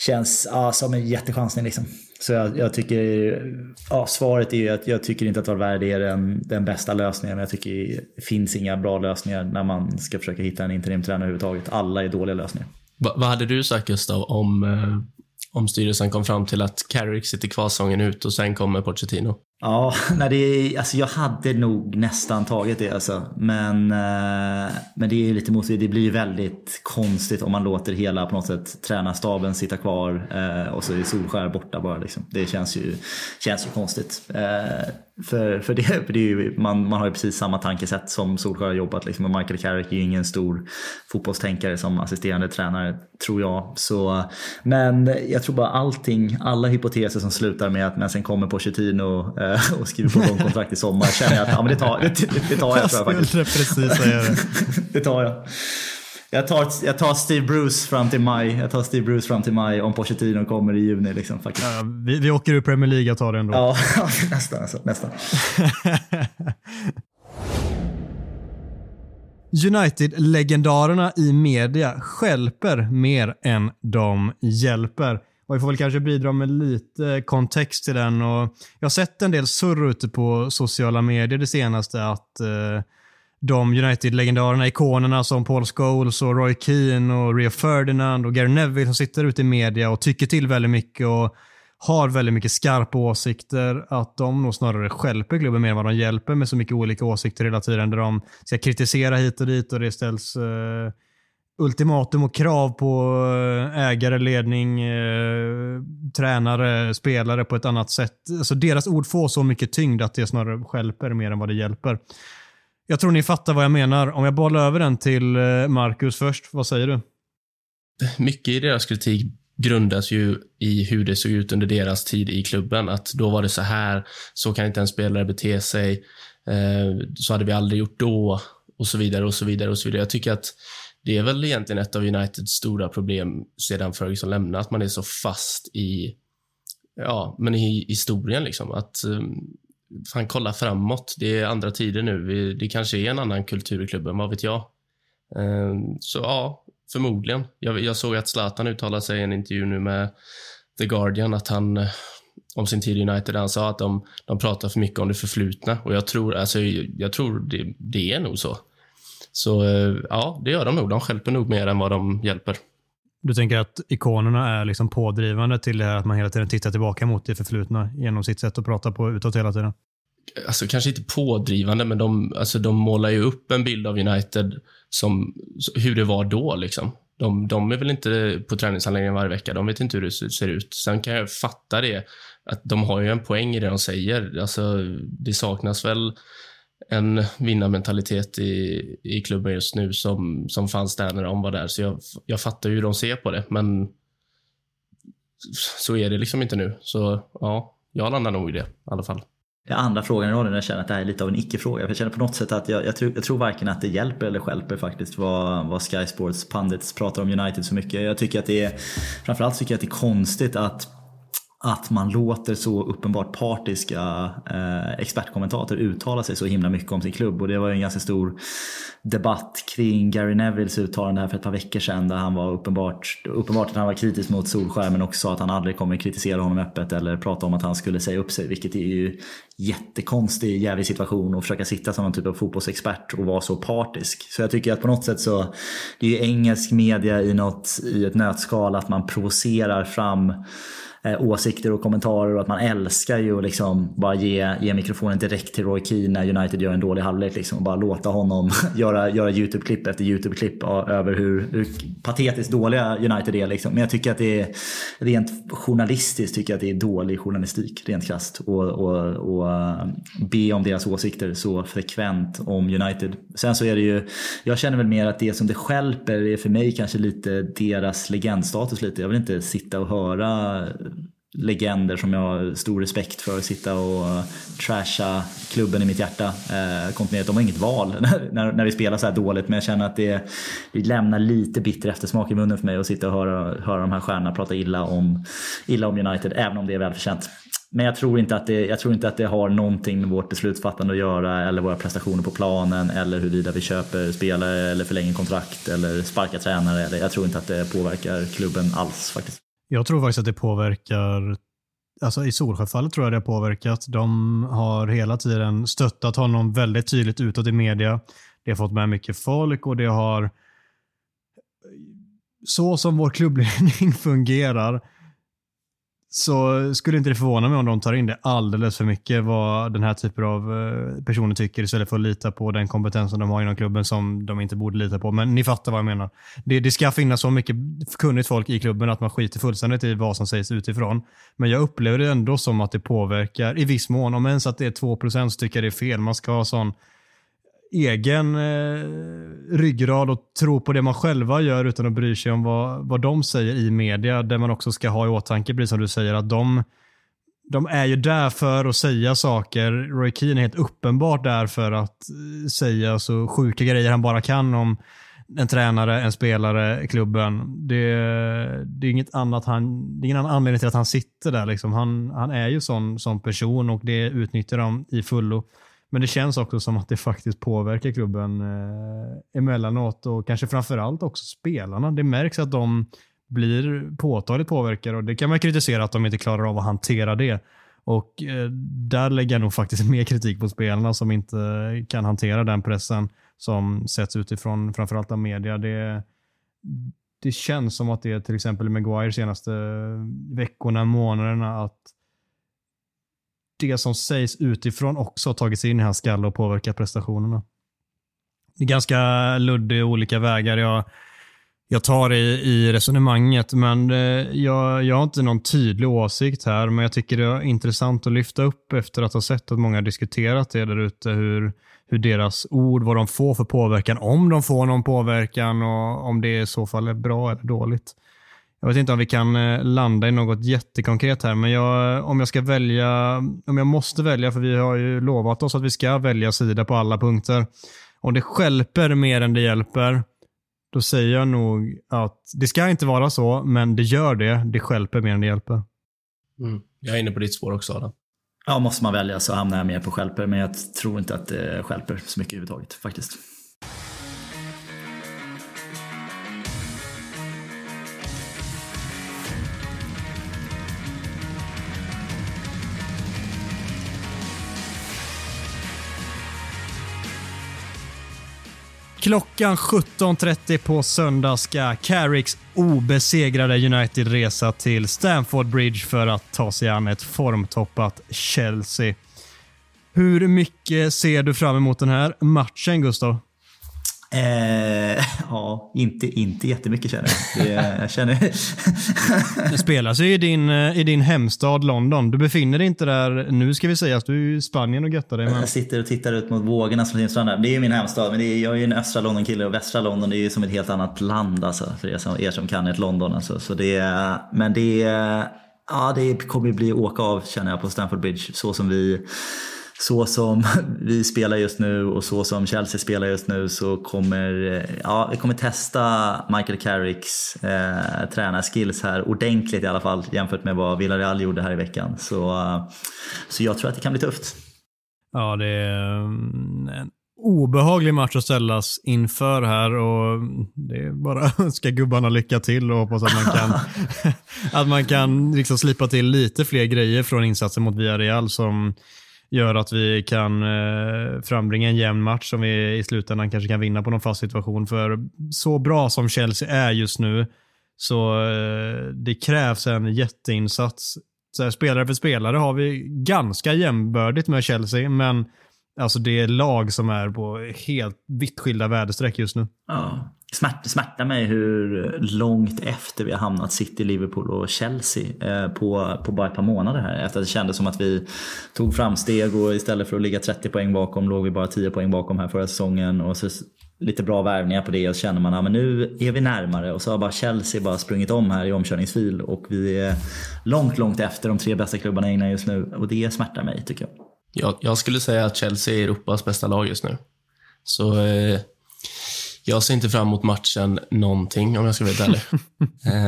känns ja, som en jättechansning. Liksom. Så jag, jag, tycker, ja, svaret är ju att jag tycker inte att Valverde är den, den bästa lösningen. Men jag tycker det finns inga bra lösningar när man ska försöka hitta en interimtränare överhuvudtaget. Alla är dåliga lösningar. Va, vad hade du sagt Gustav om, eh, om styrelsen kom fram till att Carrick sitter kvar säsongen ut och sen kommer Pochettino? Ja, (laughs) nej, det, alltså jag hade nog nästan tagit det alltså. Men, eh, men det är lite motstridigt. Det blir väldigt konstigt om man låter hela på något sätt tränarstaben sitta kvar eh, och så är Solskär borta bara. Liksom. Det känns ju, känns ju konstigt. Eh, för, för, det, för det är ju, man, man har ju precis samma tankesätt som Solskjaer har jobbat. Liksom, och Michael Carrick är ju ingen stor fotbollstänkare som assisterande tränare, tror jag. Så, men jag tror bara allting, alla hypoteser som slutar med att men sen kommer Pochettino och skriver på kontrakt i sommar, känner jag att ja, men det, tar, det, det tar jag. Tror jag, faktiskt. Precis säga det. (laughs) det tar jag. Jag tar, jag tar Steve Bruce fram till maj. Jag tar Steve Bruce fram till maj om Pochettino kommer i juni. Liksom, faktiskt. Ja, vi, vi åker ur Premier League, jag tar det ändå. Ja, (laughs) nästan. Alltså, nästan. (laughs) United-legendarerna i media skälper mer än de hjälper. Och vi får väl kanske bidra med lite kontext till den. Och jag har sett en del surr ute på sociala medier det senaste att eh, de United-legendarerna, ikonerna som Paul Scholes och Roy Keane och Rio Ferdinand och Gary Neville som sitter ute i media och tycker till väldigt mycket och har väldigt mycket skarpa åsikter, att de nog snarare skälper klubben mer än vad de hjälper med så mycket olika åsikter hela tiden där de ska kritisera hit och dit och det ställs eh, ultimatum och krav på eh, ägare, ledning, eh, tränare, spelare på ett annat sätt. Alltså deras ord får så mycket tyngd att det snarare skälper mer än vad det hjälper. Jag tror ni fattar vad jag menar. Om jag bollar över den till eh, Marcus först, vad säger du? Mycket i deras kritik grundas ju i hur det såg ut under deras tid i klubben. Att då var det så här, så kan inte en spelare bete sig, eh, så hade vi aldrig gjort då, och så vidare och så vidare och så vidare. Jag tycker att det är väl egentligen ett av Uniteds stora problem sedan Ferguson lämnade, att man är så fast i, ja, men i historien liksom. Att um, fan kolla framåt. Det är andra tider nu. Det kanske är en annan kultur i klubben, vad vet jag? Um, så ja, förmodligen. Jag, jag, såg att Zlatan uttalade sig i en intervju nu med The Guardian att han eh, om sin tid i United, han sa att de, de pratar för mycket om det förflutna och jag tror, alltså, jag tror det, det är nog så. Så eh, ja, det gör de nog. De skälper nog mer än vad de hjälper. Du tänker att ikonerna är liksom pådrivande till det här att man hela tiden tittar tillbaka mot det förflutna genom sitt sätt att prata på utåt hela tiden? Alltså kanske inte pådrivande, men de, alltså, de målar ju upp en bild av United som hur det var då. Liksom. De, de är väl inte på träningsanläggningen varje vecka. De vet inte hur det ser ut. Sen kan jag fatta det, att de har ju en poäng i det de säger. Alltså, det saknas väl en vinnarmentalitet i, i klubben just nu som, som fanns där när de var där. Så jag, jag fattar ju hur de ser på det, men så är det liksom inte nu. Så ja, jag landar nog i det i alla fall. Den andra frågan i rollen, jag känner att det här är lite av en icke-fråga. Jag känner på något sätt att jag, jag, tror, jag tror varken att det hjälper eller skälper faktiskt vad, vad Sky Sports pundits pratar om United så mycket. Jag tycker att det är, framförallt tycker jag att det är konstigt att att man låter så uppenbart partiska eh, expertkommentatorer uttala sig så himla mycket om sin klubb. Och det var ju en ganska stor debatt kring Gary Nevilles uttalande här för ett par veckor sedan där han var uppenbart, uppenbart att han var kritisk mot Solskär men också sa att han aldrig kommer kritisera honom öppet eller prata om att han skulle säga upp sig. Vilket är ju jättekonstig jävlig situation att försöka sitta som någon typ av fotbollsexpert och vara så partisk. Så jag tycker att på något sätt så, det är ju engelsk media i, något, i ett nötskal att man provocerar fram Eh, åsikter och kommentarer och att man älskar ju att liksom bara ge, ge mikrofonen direkt till Roy Keane när United gör en dålig halvlek. Liksom, och bara låta honom (laughs) göra, göra YouTube-klipp efter YouTube-klipp över hur, hur patetiskt dåliga United är. Liksom. Men jag tycker att det är rent journalistiskt tycker jag att det är dålig journalistik rent krasst. Och, och, och eh, be om deras åsikter så frekvent om United. Sen så är det ju, jag känner väl mer att det som det skälper är för mig kanske lite deras legendstatus lite. Jag vill inte sitta och höra legender som jag har stor respekt för. Sitta och eh, trasha klubben i mitt hjärta eh, kontinuerligt. De har inget val (laughs) när, när vi spelar så här dåligt men jag känner att det, det lämnar lite bitter eftersmak i munnen för mig att sitta och höra, höra de här stjärnorna prata illa om, illa om United även om det är välförtjänt. Men jag tror, inte att det, jag tror inte att det har någonting med vårt beslutsfattande att göra eller våra prestationer på planen eller huruvida vi köper spelare eller förlänger kontrakt eller sparkar tränare. Eller, jag tror inte att det påverkar klubben alls faktiskt. Jag tror faktiskt att det påverkar Alltså I Solsjöfallet tror jag det har påverkat. De har hela tiden stöttat honom väldigt tydligt utåt i media. Det har fått med mycket folk och det har... Så som vår klubbledning (laughs) fungerar så skulle inte det förvåna mig om de tar in det alldeles för mycket vad den här typen av eh, personer tycker istället för att lita på den kompetensen de har inom klubben som de inte borde lita på. Men ni fattar vad jag menar. Det, det ska finnas så mycket kunnigt folk i klubben att man skiter fullständigt i vad som sägs utifrån. Men jag upplever det ändå som att det påverkar i viss mån. Om ens att det är 2% så tycker jag det är fel. Man ska ha sån egen eh, ryggrad och tro på det man själva gör utan att bry sig om vad, vad de säger i media. Där man också ska ha i åtanke, precis som du säger, att de, de är ju där för att säga saker. Roy Keane är helt uppenbart där för att eh, säga så sjuka grejer han bara kan om en tränare, en spelare, klubben. Det, det, är inget annat han, det är ingen annan anledning till att han sitter där. Liksom. Han, han är ju sån, sån person och det utnyttjar de i fullo. Men det känns också som att det faktiskt påverkar klubben eh, emellanåt och kanske framförallt också spelarna. Det märks att de blir påtagligt påverkade och det kan man kritisera att de inte klarar av att hantera det. Och eh, där lägger jag nog faktiskt mer kritik på spelarna som inte kan hantera den pressen som sätts utifrån framförallt av media. Det, det känns som att det till exempel Maguire senaste veckorna, månaderna, att det som sägs utifrån också har tagit sig in i hans skalle och påverkat prestationerna. Det är ganska luddiga olika vägar jag, jag tar i, i resonemanget, men eh, jag, jag har inte någon tydlig åsikt här, men jag tycker det är intressant att lyfta upp efter att ha sett att många har diskuterat det där ute, hur, hur deras ord, vad de får för påverkan, om de får någon påverkan och om det i så fall är bra eller dåligt. Jag vet inte om vi kan eh, landa i något jättekonkret här, men jag, om jag ska välja, om jag måste välja, för vi har ju lovat oss att vi ska välja sida på alla punkter. Om det skälper mer än det hjälper, då säger jag nog att det ska inte vara så, men det gör det. Det skälper mer än det hjälper. Mm. Jag är inne på ditt spår också Adam. Ja, måste man välja så hamnar jag mer på skälper, men jag tror inte att det skälper så mycket överhuvudtaget faktiskt. Klockan 17.30 på söndag ska Carricks obesegrade United resa till Stamford Bridge för att ta sig an ett formtoppat Chelsea. Hur mycket ser du fram emot den här matchen, Gustav? Eh, (laughs) ja, inte, inte jättemycket känner jag. Det, jag känner... (laughs) det spelas ju i din, eh, i din hemstad London. Du befinner dig inte där nu ska vi säga, att du är i Spanien och göttar dig. Men... Jag sitter och tittar ut mot vågorna som finns där. Det är ju min hemstad, men är, jag är ju en östra London-kille och västra London det är ju som ett helt annat land alltså, för er som, er som kan ett London. Alltså. Så det, men det, ja, det kommer bli åka av känner jag på Stamford Bridge så som vi så som (laughs) vi spelar just nu och så som Chelsea spelar just nu så kommer ja, vi kommer testa Michael Carricks eh, tränarskills här ordentligt i alla fall jämfört med vad Villarreal gjorde här i veckan. Så, uh, så jag tror att det kan bli tufft. Ja, det är mm, en obehaglig match att ställas inför här och det är bara (laughs) att önska gubbarna lycka till och hoppas att man kan, (laughs) att man kan liksom slipa till lite fler grejer från insatsen mot Villarreal som gör att vi kan eh, frambringa en jämn match som vi i slutändan kanske kan vinna på någon fast situation. För så bra som Chelsea är just nu så eh, det krävs en jätteinsats. Så här, spelare för spelare har vi ganska jämbördigt med Chelsea, men alltså det är lag som är på helt vitt skilda väderstreck just nu. Ja smärt, smärtar mig hur långt efter vi har hamnat City, Liverpool och Chelsea eh, på, på bara ett par månader här. Efter att det kändes som att vi tog framsteg och istället för att ligga 30 poäng bakom låg vi bara 10 poäng bakom här förra säsongen. Och så lite bra värvningar på det och så känner man att ja, nu är vi närmare och så har bara Chelsea bara sprungit om här i omkörningsfil och vi är långt, långt efter de tre bästa klubbarna i England just nu och det smärtar mig tycker jag. Jag, jag skulle säga att Chelsea är Europas bästa lag just nu. Så eh, jag ser inte fram emot matchen någonting om jag ska vara helt ärlig.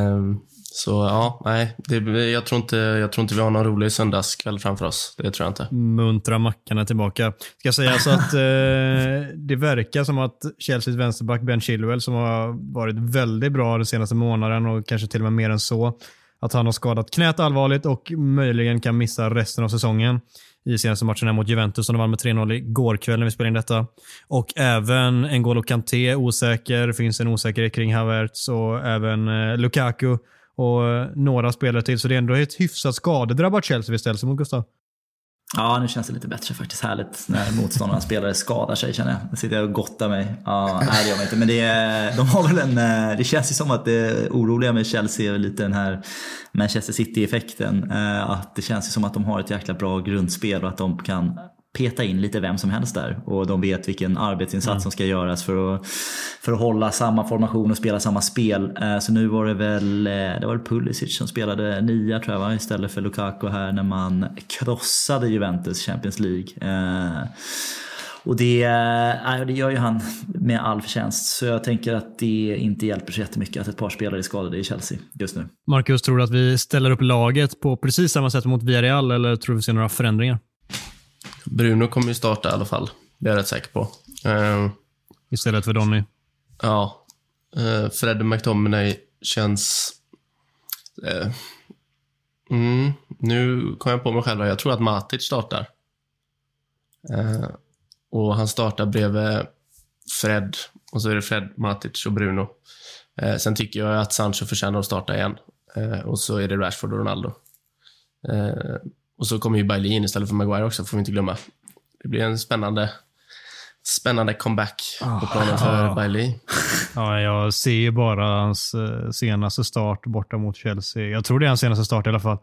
um, (laughs) så ja, nej. Det, jag, tror inte, jag tror inte vi har någon rolig söndagskväll framför oss. Det tror jag inte. Muntra Mackan är tillbaka. Ska säga så (laughs) att eh, det verkar som att Chelseas vänsterback Ben Chilwell, som har varit väldigt bra den senaste månaden och kanske till och med mer än så, att han har skadat knät allvarligt och möjligen kan missa resten av säsongen i senaste matchen mot Juventus som de vann med 3-0 igår kväll när vi spelade in detta. Och även N'Golo Kanté osäker. finns en osäkerhet kring Havertz och även eh, Lukaku och eh, några spelare till. Så det är ändå ett hyfsat skadedrabbat Chelsea vi ställs mot Gustav. Ja, nu känns det lite bättre faktiskt. Härligt när motståndarnas spelare skadar sig känner jag. Nu sitter jag och gottar mig. Ja, nej, det gör man inte. Men det, de har väl en, eh, det känns ju som att det oroliga med Chelsea är lite den här Manchester City-effekten. Eh, att det känns ju som att de har ett jäkla bra grundspel och att de kan peta in lite vem som helst där. Och de vet vilken arbetsinsats mm. som ska göras för att, för att hålla samma formation och spela samma spel. Eh, så nu var det väl, eh, det var Pulisic som spelade nia tror jag istället för Lukaku här när man krossade Juventus Champions League. Eh, och det, det gör ju han med all förtjänst. Så jag tänker att det inte hjälper så jättemycket att ett par spelare är skadade i Chelsea just nu. Marcus, tror du att vi ställer upp laget på precis samma sätt mot Villarreal eller tror du vi ser några förändringar? Bruno kommer ju starta i alla fall. Det är jag rätt säker på. Uh, Istället för Donny? Ja. Uh, Fred McTominay känns... Uh, mm, nu kom jag på mig själv. Jag tror att Matic startar. Uh, och han startar bredvid Fred. Och så är det Fred, Matic och Bruno. sen tycker jag att Sancho förtjänar att starta igen. och så är det Rashford och Ronaldo. Och så kommer ju Bailey in istället för Maguire också, får vi inte glömma. Det blir en spännande, spännande comeback oh, på planen för oh. Bailey. (laughs) Ja, jag ser ju bara hans eh, senaste start borta mot Chelsea. Jag tror det är hans senaste start i alla fall.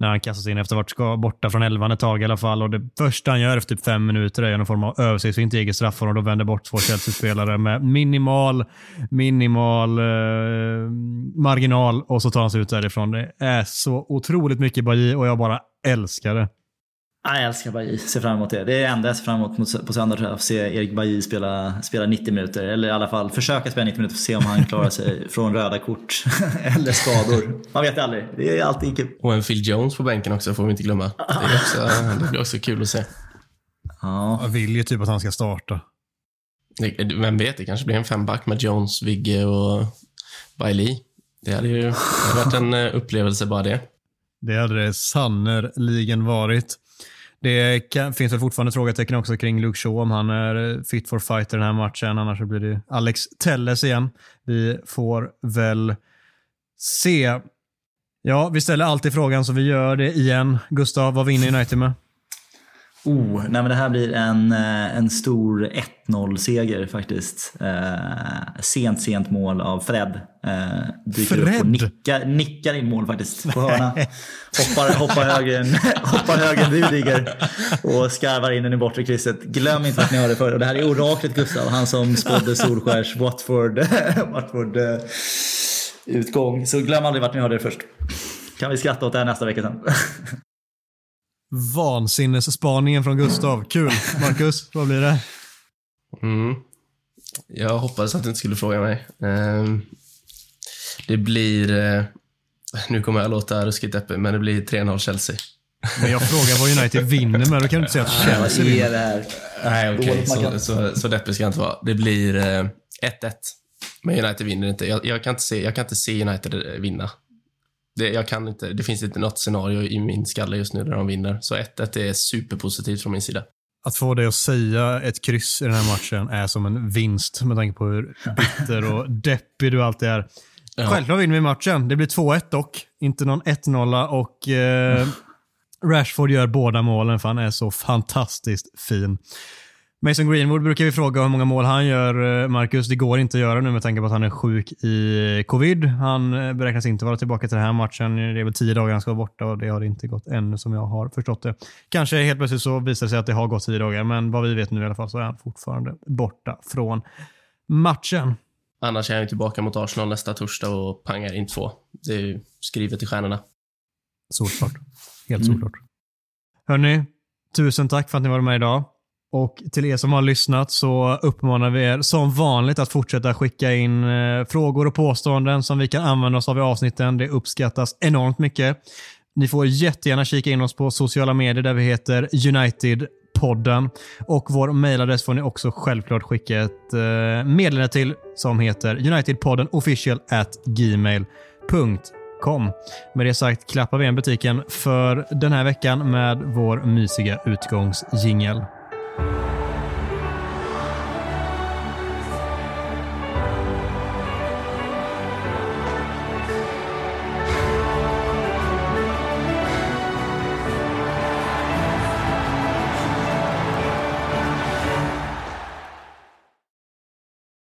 När han kastas in efter att ha varit borta från elvan ett tag i alla fall. Och Det första han gör efter typ fem minuter är någon form av översiktsfint eget straffområde och vänder bort två Chelsea-spelare med minimal, minimal eh, marginal och så tar han sig ut därifrån. Det är så otroligt mycket Bailly och jag bara älskar det. Jag älskar Bajy, ser fram emot det. Det är det enda jag ser fram emot på söndag tror jag, att se Erik Bajy spela, spela 90 minuter. Eller i alla fall försöka spela 90 minuter för att se om han klarar sig (laughs) från röda kort (laughs) eller skador. Man vet aldrig. Det är alltid kul. Och en Phil Jones på bänken också får vi inte glömma. Det, är också, (laughs) det blir också kul att se. Ja. Jag vill ju typ att han ska starta. Vem vet, det kanske blir en femback med Jones, Vigge och Bailey. Det hade ju det hade varit en eh, upplevelse bara det. Det hade det sannerligen varit. Det kan, finns väl fortfarande frågetecken också kring Luke Shaw om han är fit for fight i den här matchen. Annars blir det Alex Telles igen. Vi får väl se. Ja, vi ställer alltid frågan så vi gör det igen. Gustav, vad vinner United med? Oh, nej men det här blir en, eh, en stor 1-0-seger faktiskt. Eh, sent, sent mål av Fred. Eh, dyker Fred? upp och nickar, nickar in mål faktiskt på hörna. hoppar, hoppar höger än, (laughs) hoppar höger än Rudiger och skarvar in den i bortre krysset. Glöm inte att ni hörde förr. Och det här är oraklet Gustav, han som spådde (laughs) Solskärs Watford, (laughs) Watford eh, utgång. Så glöm aldrig vart ni hörde det först. Kan vi skratta åt det här nästa vecka sen. Vansinnesspaningen från Gustav. Kul. Marcus, vad blir det? Mm. Jag hoppades att du inte skulle fråga mig. Um, det blir... Uh, nu kommer jag låta ruskigt deppig, men det blir 3-0 Chelsea. Men jag frågar vad United vinner med. Då kan du inte säga att Chelsea vinner. Det här? Nej, okej. Okay. Så, så, så deppig ska jag inte vara. Det blir 1-1. Uh, men United vinner inte. Jag, jag, kan inte se, jag kan inte se United vinna. Det, jag kan inte, det finns inte något scenario i min skalle just nu där de vinner. Så 1-1 är superpositivt från min sida. Att få dig att säga ett kryss i den här matchen är som en vinst med tanke på hur bitter och (laughs) deppig du alltid är. Ja. Självklart vinner vi matchen. Det blir 2-1 dock. Inte någon 1-0 och eh, Rashford gör båda målen för han är så fantastiskt fin. Mason Greenwood brukar vi fråga hur många mål han gör, eh, Marcus. Det går inte att göra nu med tanke på att han är sjuk i covid. Han eh, beräknas inte vara tillbaka till den här matchen. Det är väl tio dagar han ska vara borta och det har inte gått ännu som jag har förstått det. Kanske helt plötsligt så visar det sig att det har gått tio dagar, men vad vi vet nu i alla fall så är han fortfarande borta från matchen. Annars är han tillbaka mot Arsenal nästa torsdag och pangar in två. Det är ju skrivet i stjärnorna. Solklart. Helt mm. solklart. Hörni, tusen tack för att ni var med idag. Och till er som har lyssnat så uppmanar vi er som vanligt att fortsätta skicka in eh, frågor och påståenden som vi kan använda oss av i avsnitten. Det uppskattas enormt mycket. Ni får jättegärna kika in oss på sociala medier där vi heter United-podden. Och vår mejladress får ni också självklart skicka ett eh, meddelande till som heter Unitedpodden official at gmail.com. Med det sagt klappar vi igen butiken för den här veckan med vår mysiga utgångsjingel. Thank you.